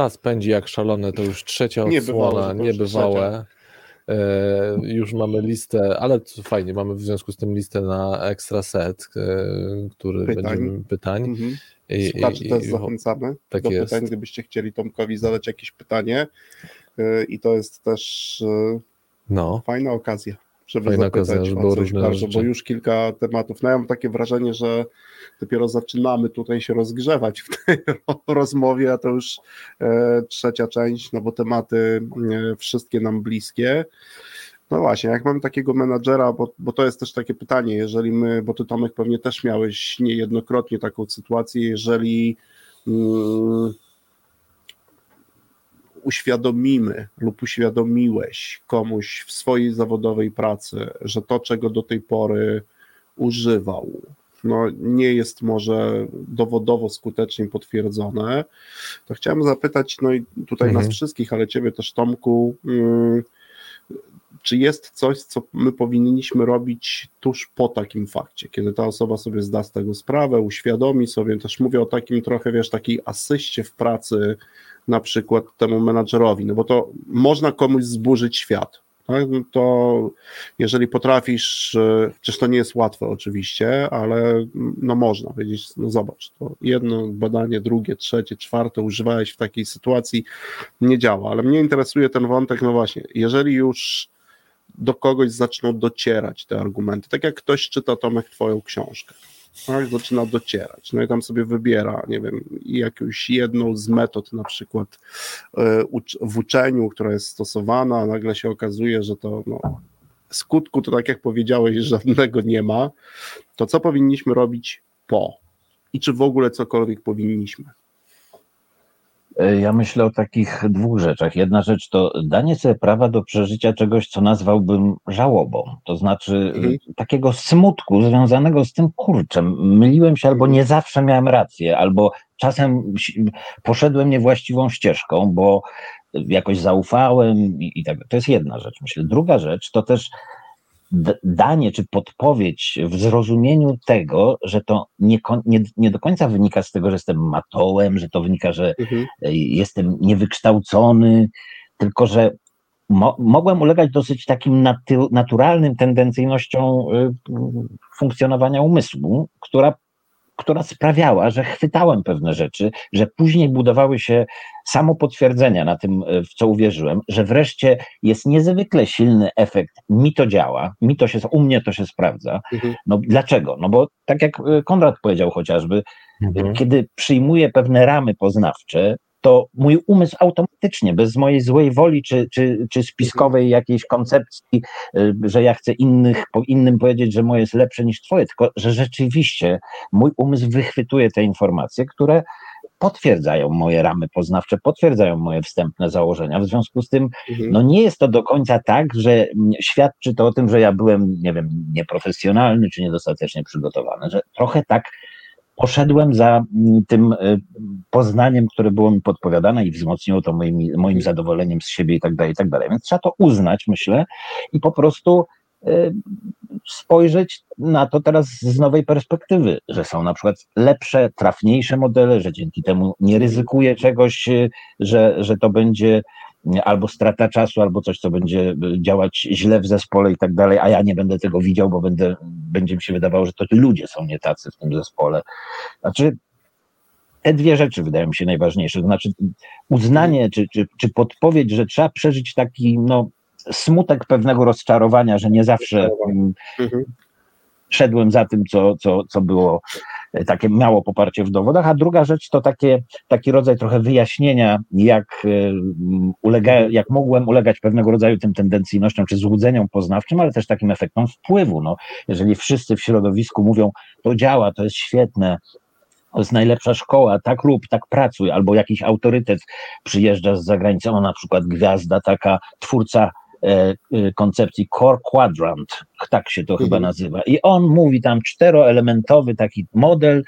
Czas pędzi jak szalony, to już trzecia odsłona, niebywałe. E, już mamy listę, ale to fajnie, mamy w związku z tym listę na ekstra set, e, który Pytań. będziemy pytań. Mhm. I, Słuchaczy i- też i- zachęcamy tak do jest. pytań, gdybyście chcieli Tomkowi zadać jakieś pytanie. Yy, I to jest też No, fajna okazja, żeby Fajna zapytać okazja, żeby o coś bardzo, bo już kilka tematów. No ja mam takie wrażenie, że dopiero zaczynamy tutaj się rozgrzewać w tej rozmowie, a to już e, trzecia część, no bo tematy e, wszystkie nam bliskie. No właśnie, jak mamy takiego menadżera, bo, bo to jest też takie pytanie, jeżeli my, bo ty Tomek pewnie też miałeś niejednokrotnie taką sytuację, jeżeli mm, uświadomimy lub uświadomiłeś komuś w swojej zawodowej pracy, że to, czego do tej pory używał, no, nie jest może dowodowo skutecznie potwierdzone, to chciałem zapytać, no i tutaj mhm. nas wszystkich, ale ciebie też Tomku, yy, czy jest coś, co my powinniśmy robić tuż po takim fakcie, kiedy ta osoba sobie zda z tego sprawę, uświadomi sobie, też mówię o takim trochę, wiesz, takiej asyście w pracy, na przykład temu menadżerowi, no bo to można komuś zburzyć świat, to jeżeli potrafisz, przecież to nie jest łatwe oczywiście, ale no można powiedzieć, no zobacz, to jedno badanie, drugie, trzecie, czwarte używałeś w takiej sytuacji, nie działa, ale mnie interesuje ten wątek, no właśnie, jeżeli już do kogoś zaczną docierać te argumenty, tak jak ktoś czyta Tomek twoją książkę, tak, zaczyna docierać. No i tam sobie wybiera, nie wiem, jakąś jedną z metod na przykład e, w uczeniu, która jest stosowana, a nagle się okazuje, że to no, skutku to tak jak powiedziałeś, żadnego nie ma, to co powinniśmy robić po? I czy w ogóle cokolwiek powinniśmy? E, ja myślę o takich dwóch rzeczach. Jedna rzecz to danie sobie prawa do przeżycia czegoś, co nazwałbym żałobą. To znaczy mhm. takiego smutku związanego z tym kurczem. Myliłem się albo nie zawsze miałem rację, albo czasem poszedłem niewłaściwą ścieżką, bo jakoś zaufałem i, i tak. To jest jedna rzecz, myślę. Druga rzecz to też danie czy podpowiedź w zrozumieniu tego, że to nie, nie, nie do końca wynika z tego, że jestem matołem, że to wynika, że mhm. Jestem niewykształcony, tylko że mo mogłem ulegać dosyć takim naturalnym tendencyjnościom y, funkcjonowania umysłu, która która sprawiała, że chwytałem pewne rzeczy, że później budowały się samo potwierdzenia na tym, e, w co uwierzyłem, że wreszcie jest niezwykle silny efekt, mi to działa, mi to się, u mnie to się sprawdza. Mhm. No dlaczego? No bo tak jak e, Konrad powiedział chociażby, mhm. kiedy przyjmuję pewne ramy poznawcze, to mój umysł automatycznie, bez mojej złej woli czy, czy, czy spiskowej jakiejś koncepcji, y, że ja chcę innych, innym powiedzieć, że moje jest lepsze niż twoje, tylko że rzeczywiście mój umysł wychwytuje te informacje, które potwierdzają moje ramy poznawcze, potwierdzają moje wstępne założenia. W związku z tym, mhm. no nie jest to do końca tak, że świadczy to o tym, że ja byłem, nie wiem, nieprofesjonalny czy niedostatecznie przygotowany, że trochę tak poszedłem za mm, tym y, poznaniem, które było mi podpowiadane i wzmocniło to moim, moim zadowoleniem z siebie i tak dalej, i tak dalej. Więc trzeba to uznać, myślę, i po prostu y, spojrzeć na to teraz z nowej perspektywy, że są na przykład lepsze, trafniejsze modele, że dzięki temu nie ryzykuję czegoś, y, że, że to będzie albo strata czasu, albo coś, co będzie działać źle w zespole i tak dalej, a ja nie będę tego widział, bo będę, będzie mi się wydawało, że to ludzie są nie tacy w tym zespole. Znaczy, te dwie rzeczy wydają mi się najważniejsze. To znaczy, uznanie czy, czy, czy podpowiedź, że trzeba przeżyć taki no, smutek pewnego rozczarowania, że nie zawsze mhm szedłem za tym, co, co, co było e, takie miało poparcie w dowodach, a druga rzecz to takie, taki rodzaj trochę wyjaśnienia, jak, e, ulega, jak mogłem ulegać pewnego rodzaju tym tendencyjnościom czy złudzeniom poznawczym, ale też takim efektom wpływu. No, jeżeli wszyscy w środowisku mówią, to działa, to jest świetne, to jest najlepsza szkoła, tak rób, tak pracuj, albo jakiś autorytet przyjeżdża z zagranicy, na przykład gwiazda, taka twórca koncepcji Core Quadrant, tak się to chyba mhm. nazywa. I on mówi tam czteroelementowy taki model,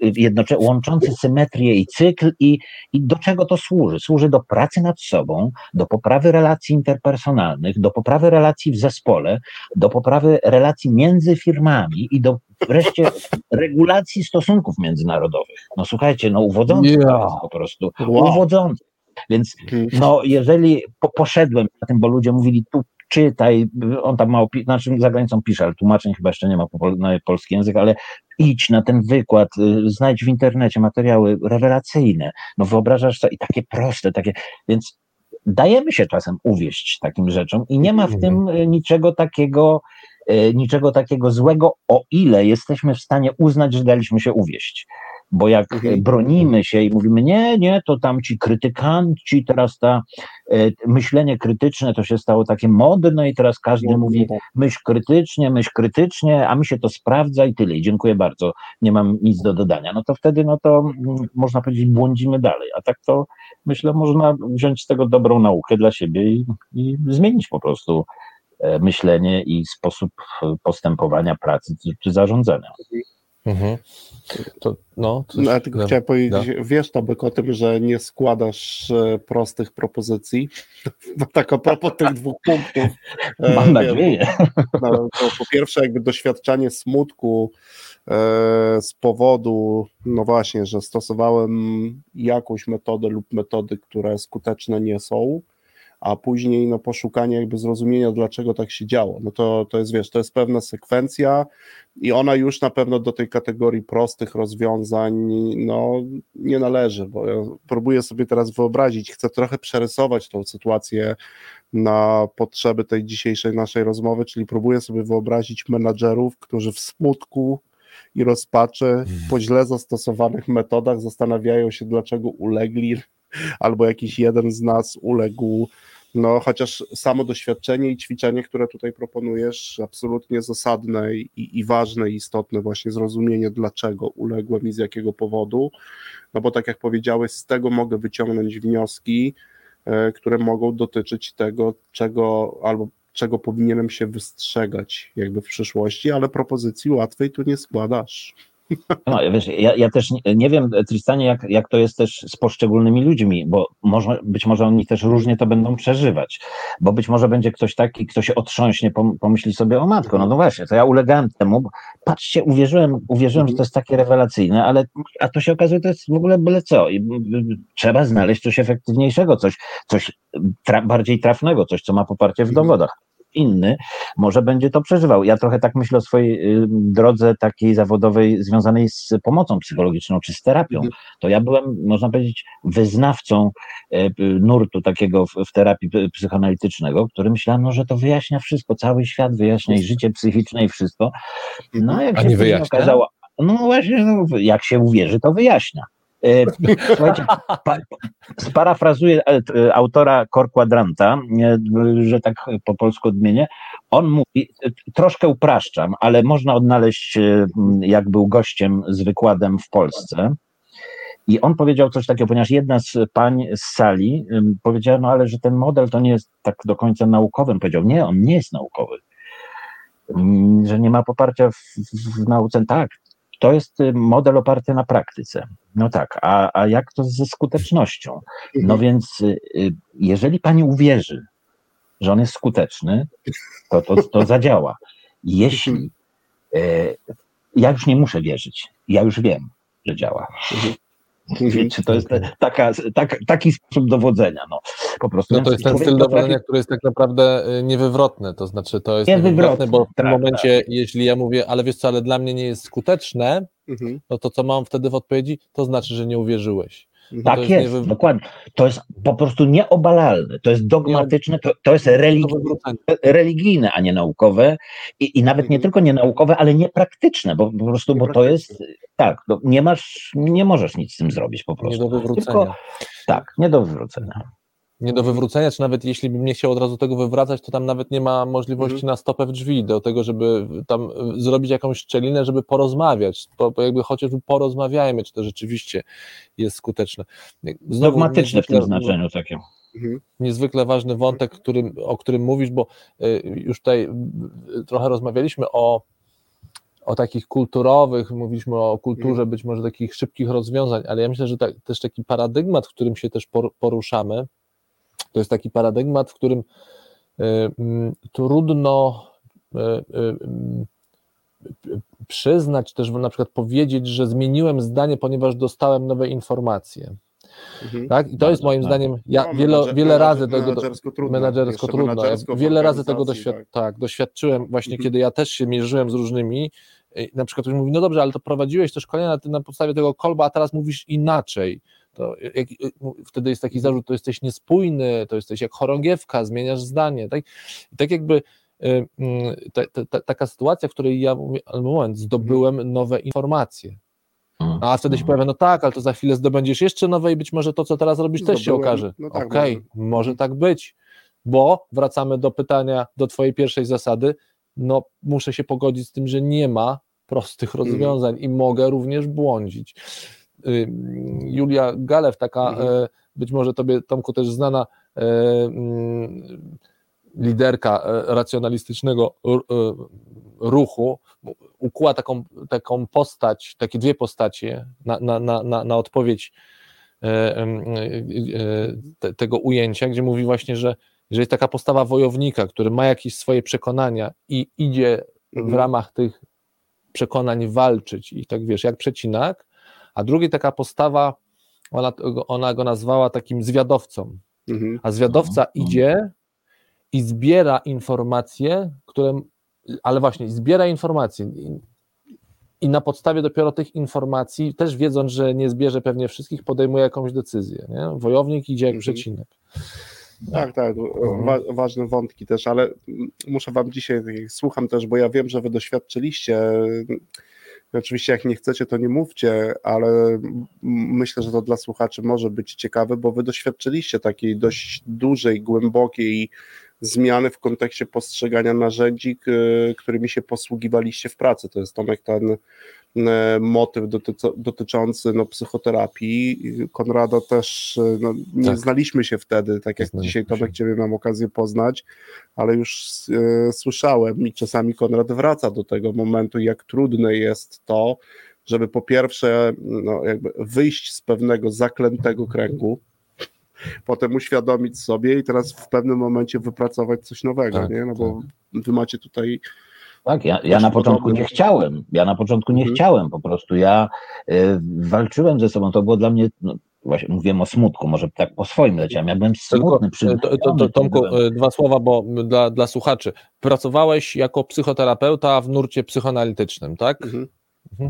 jednocześnie łączący symetrię i cykl i, i do czego to służy? Służy do pracy nad sobą, do poprawy relacji interpersonalnych, do poprawy relacji w zespole, do poprawy relacji między firmami i do wreszcie regulacji stosunków międzynarodowych. No słuchajcie, no uwodzący yeah. po prostu, wow. uwodzący. Więc mhm. no, jeżeli po, poszedłem na tym, bo ludzie mówili tu czytaj, on tam mało, znaczy za granicą pisze, ale tłumaczeń chyba jeszcze nie ma na polski język, ale idź na ten wykład, y, znajdź w internecie materiały rewelacyjne, no wyobrażasz sobie, i takie proste, takie, więc dajemy się czasem uwieść takim rzeczom i nie ma w tym y, niczego takiego, y, niczego takiego złego, o ile jesteśmy w stanie uznać, że daliśmy się uwieść. Bo jak mhm. bronimy się i mówimy, nie, nie, to tam ci krytykanci, teraz ta e, myślenie krytyczne to się stało takie modne i teraz każdy mówi tak. myśl krytycznie, myśl krytycznie, a mi się to sprawdza i tyle. I dziękuję bardzo, nie mam nic do dodania. No to wtedy, no to mm, można powiedzieć, błądzimy dalej. A tak to myślę, można wziąć z tego dobrą naukę dla siebie i, i zmienić po prostu e, myślenie i sposób postępowania pracy czy zarządzania. Mhm. To, no, coś, no, ja tylko no, chciałem powiedzieć, no. wiesz Tomek o tym, że nie składasz e, prostych propozycji. No, tak a propos tych dwóch punktów. E, Mam nadzieję. No, po pierwsze jakby doświadczanie smutku e, z powodu, no właśnie, że stosowałem jakąś metodę lub metody, które skuteczne nie są, a później no, poszukanie jakby zrozumienia, dlaczego tak się działo. No to, to jest, wiesz, to jest pewna sekwencja i ona już na pewno do tej kategorii prostych rozwiązań no, nie należy, bo ja próbuję sobie teraz wyobrazić, chcę trochę przerysować tą sytuację na potrzeby tej dzisiejszej naszej rozmowy, czyli próbuję sobie wyobrazić menadżerów, którzy w smutku i rozpaczy hmm. po źle zastosowanych metodach zastanawiają się, dlaczego ulegli albo jakiś jeden z nas uległ. No, chociaż samo doświadczenie i ćwiczenie, które tutaj proponujesz, absolutnie zasadne i, i ważne i istotne, właśnie zrozumienie, dlaczego uległem i z jakiego powodu. No bo tak jak powiedziałeś, z tego mogę wyciągnąć wnioski, e, które mogą dotyczyć tego, czego albo czego powinienem się wystrzegać jakby w przyszłości, ale propozycji łatwej tu nie składasz. No, wiesz, ja, ja też nie, nie, wiem, Tristanie, jak, jak to jest też z poszczególnymi ludźmi, bo może, być może oni też różnie to będą przeżywać, bo być może będzie ktoś taki, kto się otrząśnie, pomyśli sobie, o matko, no, no właśnie, to ja ulegałem temu, patrzcie, uwierzyłem, uwierzyłem, że to jest takie rewelacyjne, ale a to się okazuje, to jest w ogóle byle co i trzeba znaleźć coś efektywniejszego, coś, coś tra bardziej trafnego, coś, co ma poparcie w dowodach inny może będzie to przeżywał. Ja trochę tak myślę o swojej y, drodze takiej zawodowej związanej z pomocą psychologiczną czy z terapią. Mhm. To ja byłem, można powiedzieć, wyznawcą e, nurtu takiego w, terapii psychoanalitycznego, który myślałem, no, że to wyjaśnia wszystko, cały świat wyjaśnia i życie psychiczne i wszystko. No, jak się nie okazało, no właśnie, no, jak się uwierzy, to wyjaśnia. E, słuchajcie, pa, sparafrazuję e, e, autora Cor Quadranta, że tak po polsku odmienię. On mówi, troszkę upraszczam, ale można odnaleźć, jak był gościem z wykładem w Polsce. I on powiedział coś takiego, ponieważ jedna z pań z sali powiedziała, no ale że ten model to nie jest tak do końca naukowy. On powiedział, nie, on nie jest naukowy że nie ma poparcia w, w, nauce. Tak, to jest y, model oparty na praktyce. No tak, a, a jak to ze skutecznością? No mhm. więc y, y, jeżeli pani uwierzy, że on jest skuteczny, to to, to zadziała. Jeśli ja już nie muszę wierzyć, ja już wiem, że działa. Mhm. Czy to jest taka, tak, taki sposób dowodzenia? No, po prostu. No to jest ten styl dowodzenia, który jest tak naprawdę y, niewywrotny, to znaczy to jest niewywrotny, bo w tym tak, momencie, tak. jeśli ja mówię, ale wiesz co, ale dla mnie nie jest skuteczne, mhm. no to co mam wtedy w odpowiedzi? To znaczy, że nie uwierzyłeś. Mhm. Tak jest, jest niewy... dokładnie. To jest po prostu nieobalalne, to jest dogmatyczne, to, to jest religijne, a nie naukowe i, i nawet nie mhm. tylko nie naukowe, ale niepraktyczne, bo po prostu, bo to jest, tak, no, nie masz, nie możesz nic z tym zrobić po prostu. Nie do wywrócenia. Tylko, tak, nie do wywrócenia nie do wywrócenia, czy nawet jeśli bym nie chciał od razu tego wywracać, to tam nawet nie ma możliwości mhm. na stopę w drzwi do tego, żeby tam zrobić jakąś szczelinę, żeby porozmawiać, bo, jakby chociażby porozmawiajmy, czy to rzeczywiście jest skuteczne. Znowu, Dogmatyczne w tym znaczeniu takie. Mhm. Niezwykle ważny wątek, którym, o którym mówisz, bo y, już tutaj trochę rozmawialiśmy o o takich kulturowych, mówiliśmy o kulturze mhm. być może takich szybkich rozwiązań, ale ja myślę, że tak, też taki paradygmat, w którym się też poruszamy, to jest taki paradygmat, w którym e, trudno e, e, przyznać, też na przykład powiedzieć, że zmieniłem zdanie, ponieważ dostałem nowe informacje. Mhm. Tak? I to jest moim zdaniem, ja no, wiele, wiele razy tego menadżersko trudno, menadżersko trudno. Ja wiele razy tego doświad tak. tak. doświadczyłem właśnie, mhm. kiedy ja też się mierzyłem z różnymi. Na przykład ktoś mówi, no dobrze, ale to prowadziłeś też szkolenia na, na podstawie tego kolba, a teraz mówisz inaczej to jak, wtedy jest taki zarzut, to jesteś niespójny, to jesteś jak chorągiewka, zmieniasz zdanie, tak? I tak jakby y, mm, ta, ta, ta, taka sytuacja, w której ja mówię, moment, zdobyłem nowe informacje. A wtedy się Mhm. pojawia, no tak, ale to za chwilę zdobędziesz jeszcze nowe i być może to, co teraz robisz, też się Zdobyłem. okaże. No tak, Okej, może tak być, bo wracamy do pytania, do twojej pierwszej zasady, no muszę się pogodzić z tym, że nie ma prostych Mhm. rozwiązań i mogę również błądzić. Y, Julia Galew, taka Mhm. e, być może tobie, Tomku, też znana e, mm, liderka e, racjonalistycznego ruchu, ukuła taką, taką postać, takie dwie postacie na, na, na, na, odpowiedź tego ujęcia, gdzie mówi właśnie, że że jest taka postawa wojownika, który ma jakieś swoje przekonania i idzie w Mhm. ramach tych przekonań walczyć i tak wiesz, jak przecinak, a drugi taka postawa, ona, ona go nazwała takim zwiadowcą, Mhm. a zwiadowca Mhm. idzie i zbiera informacje, które, ale właśnie zbiera informacje i, na podstawie dopiero tych informacji, też wiedząc, że nie zbierze pewnie wszystkich, podejmuje jakąś decyzję. Nie? Wojownik idzie jak Mhm. przecinek. Tak, tak, wa ważne wątki też, ale muszę wam dzisiaj, słucham też, bo ja wiem, że wy doświadczyliście, oczywiście jak nie chcecie, to nie mówcie, ale myślę, że to dla słuchaczy może być ciekawe, bo wy doświadczyliście takiej dość dużej, głębokiej zmiany w kontekście postrzegania narzędzi, którymi się posługiwaliście w pracy. To jest Tomek ten motyw dotyco- dotyczący no, psychoterapii. Konrada też, e, no, nie Tak. znaliśmy się wtedy, tak jak Znaliśmy dzisiaj się. Tomek Ciebie mam okazję poznać, ale już e, słyszałem i czasami Konrad wraca do tego momentu, jak trudne jest to, żeby po pierwsze no, jakby wyjść z pewnego zaklętego kręgu, potem uświadomić sobie i teraz w pewnym momencie wypracować coś nowego, Tak, nie? No bo wy macie tutaj Tak, ja, ja na początku nie chciałem. Ja na początku nie Mhm. chciałem, po prostu ja y, walczyłem ze sobą. To było dla mnie, no, właśnie mówiłem o smutku, może tak po swoim leciałem. Ja byłem Tylko, smutny, e, przygnębiony to, to, to, Tomku, byłem. e, dwa słowa, bo dla, dla słuchaczy. Pracowałeś jako psychoterapeuta w nurcie psychoanalitycznym, tak? mhm.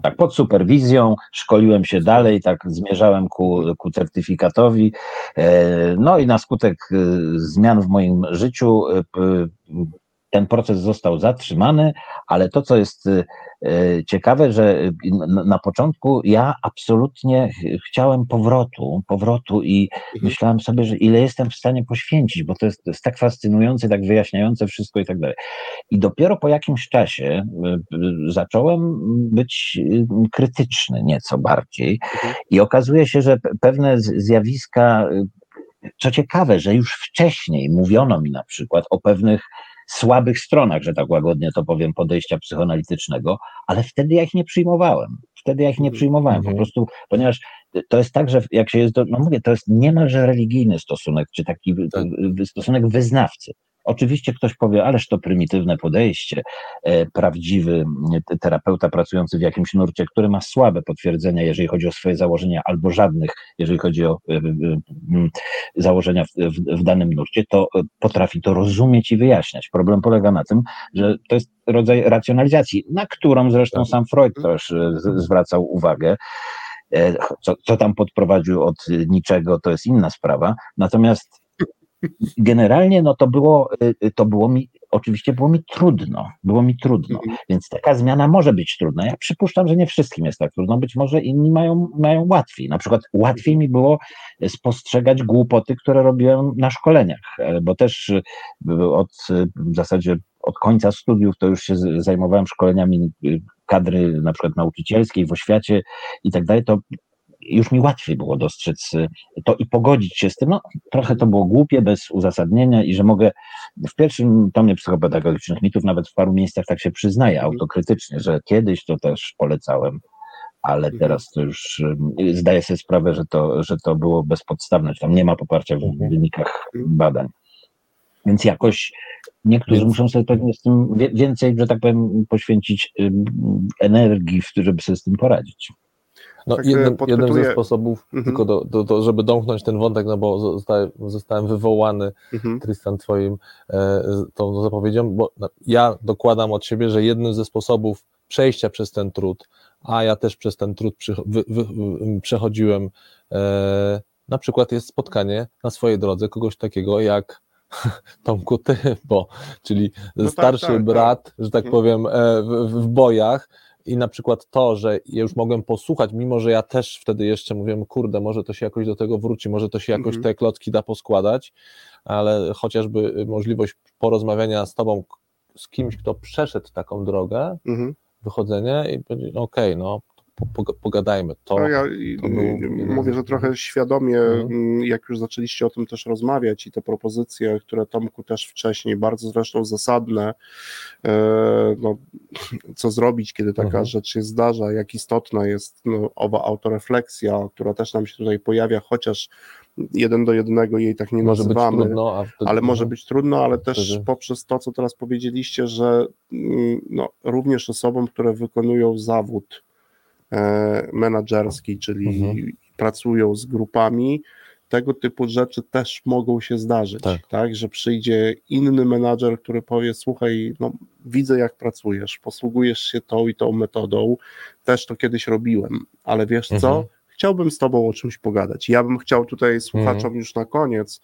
Tak, pod superwizją, szkoliłem się dalej, tak zmierzałem ku, ku certyfikatowi. E, No i na skutek e, zmian w moim życiu e, ten proces został zatrzymany, ale to, co jest e, e, ciekawe, że na- na początku ja absolutnie ch- chciałem powrotu, powrotu i myślałem sobie, że ile jestem w stanie poświęcić, bo to jest, to jest tak fascynujące, tak wyjaśniające wszystko i tak dalej. I dopiero po jakimś czasie y, y, zacząłem być y, krytyczny nieco bardziej Mhm. i okazuje się, że pe- pewne zjawiska, y, co ciekawe, że już wcześniej mówiono mi na przykład o pewnych słabych stronach, że tak łagodnie to powiem, podejścia psychoanalitycznego, ale wtedy ja ich nie przyjmowałem. Wtedy ja ich nie Mhm. przyjmowałem, po Mhm. prostu, ponieważ to jest tak, że jak się jest, do, no mówię, to jest niemalże religijny stosunek, czy taki Tak. stosunek wyznawcy. Oczywiście ktoś powie, ależ to prymitywne podejście. E, prawdziwy e, terapeuta pracujący w jakimś nurcie, który ma słabe potwierdzenia, jeżeli chodzi o swoje założenia, albo żadnych, jeżeli chodzi o e, założenia w, danym nurcie, to potrafi to rozumieć i wyjaśniać. Problem polega na tym, że to jest rodzaj racjonalizacji, na którą zresztą Tak. sam Freud też e, z, zwracał uwagę. Co, co tam podprowadził od niczego, to jest inna sprawa. Natomiast generalnie no to było, y, to było mi, oczywiście było mi trudno, było mi trudno, Mhm. więc taka zmiana może być trudna. Ja przypuszczam, że nie wszystkim jest tak trudno, być może inni mają, mają łatwiej. Na przykład łatwiej mi było spostrzegać głupoty, które robiłem na szkoleniach, e, bo też y, od w zasadzie od końca studiów to już się zajmowałem szkoleniami y, kadry na przykład nauczycielskiej w oświacie i tak dalej, to już mi łatwiej było dostrzec y, to i pogodzić się z tym. No, trochę to było głupie, bez uzasadnienia i że mogę w pierwszym tomie psychopedagogicznych mitów, nawet w paru miejscach tak się przyznaję autokrytycznie, że kiedyś to też polecałem, ale Mhm. teraz to już y, zdaję sobie sprawę, że to, że to było bezpodstawne, że tam nie ma poparcia w Mhm. wynikach badań. Więc jakoś niektórzy Więc- muszą sobie pewnie z tym więcej, że tak powiem, poświęcić y, energii, żeby sobie z tym poradzić. No, Tak, podpytuję- ze sposobów, Mhm. tylko do, do, do, żeby domknąć ten wątek, no bo zostałem, zostałem wywołany Mhm. Tristan twoim e, tą zapowiedzią, bo no, ja dokładam od siebie, że jednym ze sposobów przejścia przez ten trud, a ja też przez ten trud przy, wy, wy, wy, przechodziłem, e, na przykład jest spotkanie na swojej drodze kogoś takiego jak Tomku ty, bo, czyli No tak, starszy tak, tak. brat, że tak Mhm. powiem, e, w, w bojach i na przykład to, że ja już mogłem posłuchać, mimo że ja też wtedy jeszcze mówiłem, kurde, może to się jakoś do tego wróci, może to się jakoś mhm. te klocki da poskładać, ale chociażby możliwość porozmawiania z tobą, z kimś, kto przeszedł taką drogę, mhm. wychodzenie i powiedzieć, okej, okay, no pogadajmy. To, no ja to mówię, że trochę świadomie, mhm. Mm, jak już zaczęliście o tym też rozmawiać i te propozycje, które Tomku też wcześniej, bardzo zresztą zasadne, e, no, co zrobić, kiedy taka mhm. rzecz się zdarza, jak istotna jest no, owa autorefleksja, która też nam się tutaj pojawia, chociaż jeden do jednego jej tak nie może nazywamy, trudno, wtedy, ale może być trudno, ale też wtedy... poprzez to, co teraz powiedzieliście, że mm, no, również osobom, które wykonują zawód E, menadżerski, czyli mhm. pracują z grupami, tego typu rzeczy też mogą się zdarzyć, tak. tak, że przyjdzie inny menadżer, który powie, słuchaj, no, widzę jak pracujesz, posługujesz się tą i tą metodą, też to kiedyś robiłem, ale wiesz mhm. co, chciałbym z Tobą o czymś pogadać. Ja bym chciał tutaj słuchaczom mm. już na koniec,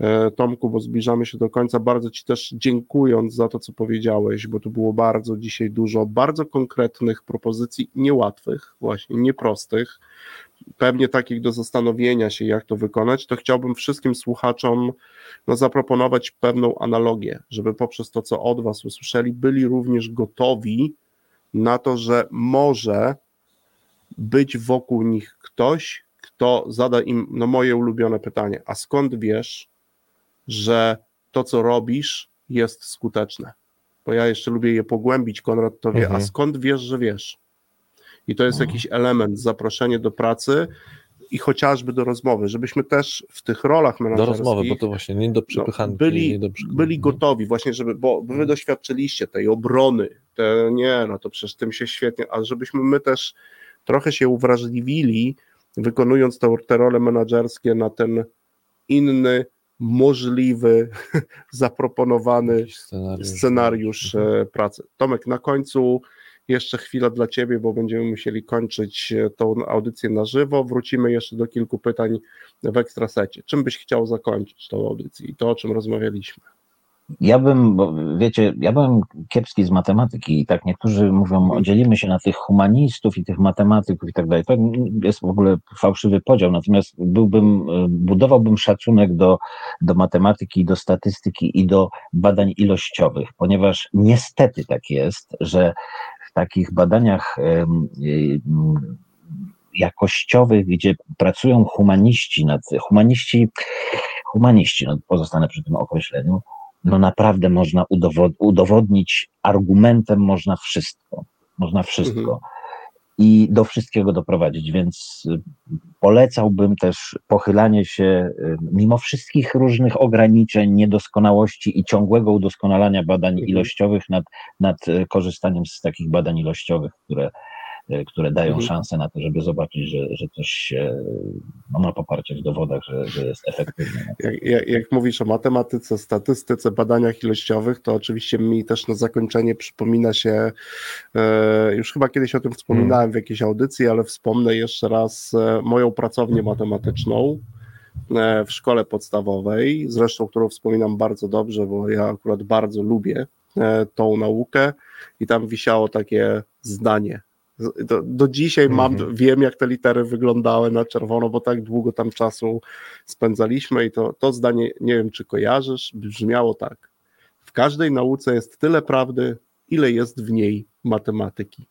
e, Tomku, bo zbliżamy się do końca, bardzo Ci też dziękując za to, co powiedziałeś, bo tu było bardzo dzisiaj dużo bardzo konkretnych propozycji, niełatwych, właśnie nieprostych, pewnie takich do zastanowienia się, jak to wykonać, to chciałbym wszystkim słuchaczom no, zaproponować pewną analogię, żeby poprzez to, co od Was usłyszeli, byli również gotowi na to, że może być wokół nich ktoś, kto zada im no, moje ulubione pytanie: a skąd wiesz, że to, co robisz, jest skuteczne? Bo ja jeszcze lubię je pogłębić, Konrad to wie, mhm. a skąd wiesz, że wiesz? I to jest mhm. jakiś element, zaproszenie do pracy i chociażby do rozmowy, żebyśmy też w tych rolach menedżerskich... Do rozmowy, bo to właśnie nie do przepychanki. No, byli, do byli gotowi właśnie, żeby, bo wy doświadczyliście tej obrony, te nie, no to przecież tym się świetnie, a żebyśmy my też trochę się uwrażliwili, wykonując te, te role menedżerskie na ten inny, możliwy, zaproponowany scenariusz, scenariusz mhm. E, pracy. Tomek, na końcu jeszcze chwila dla Ciebie, bo będziemy musieli kończyć e, tą audycję na żywo. Wrócimy jeszcze do kilku pytań w ekstrasecie. Czym byś chciał zakończyć tą audycję i to, o czym rozmawialiśmy? Ja bym, bo wiecie, ja byłem kiepski z matematyki i tak niektórzy mówią, dzielimy się na tych humanistów i tych matematyków i tak dalej. To jest w ogóle fałszywy podział, natomiast byłbym, budowałbym szacunek do, do matematyki, do statystyki i do badań ilościowych, ponieważ niestety tak jest, że w takich badaniach jakościowych, gdzie pracują humaniści nad, humaniści, humaniści, no pozostanę przy tym określeniu, no naprawdę można udowod udowodnić argumentem, można wszystko. Można wszystko. Mhm. I do wszystkiego doprowadzić, więc y, polecałbym też pochylanie się, y, mimo wszystkich różnych ograniczeń, niedoskonałości i ciągłego udoskonalania badań mhm. ilościowych nad, nad y, korzystaniem z takich badań ilościowych, które które dają mhm. szansę na to, żeby zobaczyć, że, że coś no, ma poparcie w dowodach, że, że jest efektywne. Jak, jak, jak, mówisz o matematyce, statystyce, badaniach ilościowych, to oczywiście mi też na zakończenie przypomina się, e, już chyba kiedyś o tym wspominałem mhm. w jakiejś audycji, ale wspomnę jeszcze raz e, moją pracownię matematyczną w szkole podstawowej, zresztą którą wspominam bardzo dobrze, bo ja akurat bardzo lubię tą naukę i tam wisiało takie zdanie do, do dzisiaj mam, mhm. wiem jak te litery wyglądały na czerwono, bo tak długo tam czasu spędzaliśmy i to, to zdanie, nie wiem czy kojarzysz, brzmiało tak. W każdej nauce jest tyle prawdy, ile jest w niej matematyki.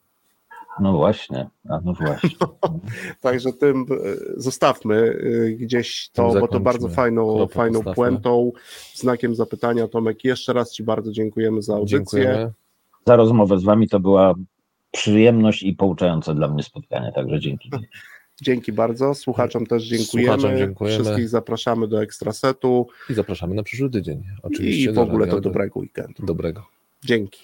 No właśnie, a no właśnie. No, także tym e, zostawmy e, gdzieś to, bo to bardzo fajną, fajną puentą, znakiem zapytania. Tomek, jeszcze raz Ci bardzo dziękujemy za audycję. Dziękujemy. Za rozmowę z Wami to była przyjemność i pouczające dla mnie spotkanie, także dzięki. Dzięki bardzo. Słuchaczom też dziękujemy. Słuchaczom dziękujemy. Wszystkich zapraszamy do ekstrasetu. I zapraszamy na przyszły tydzień. Oczywiście I w ogóle to dobrego weekendu. Dobrego. Dzięki.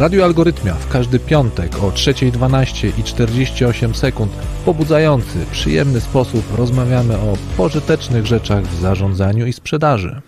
Radiu Algorytmia w każdy piątek o 3.12 i 48 sekund w pobudzający, przyjemny sposób rozmawiamy o pożytecznych rzeczach w zarządzaniu i sprzedaży.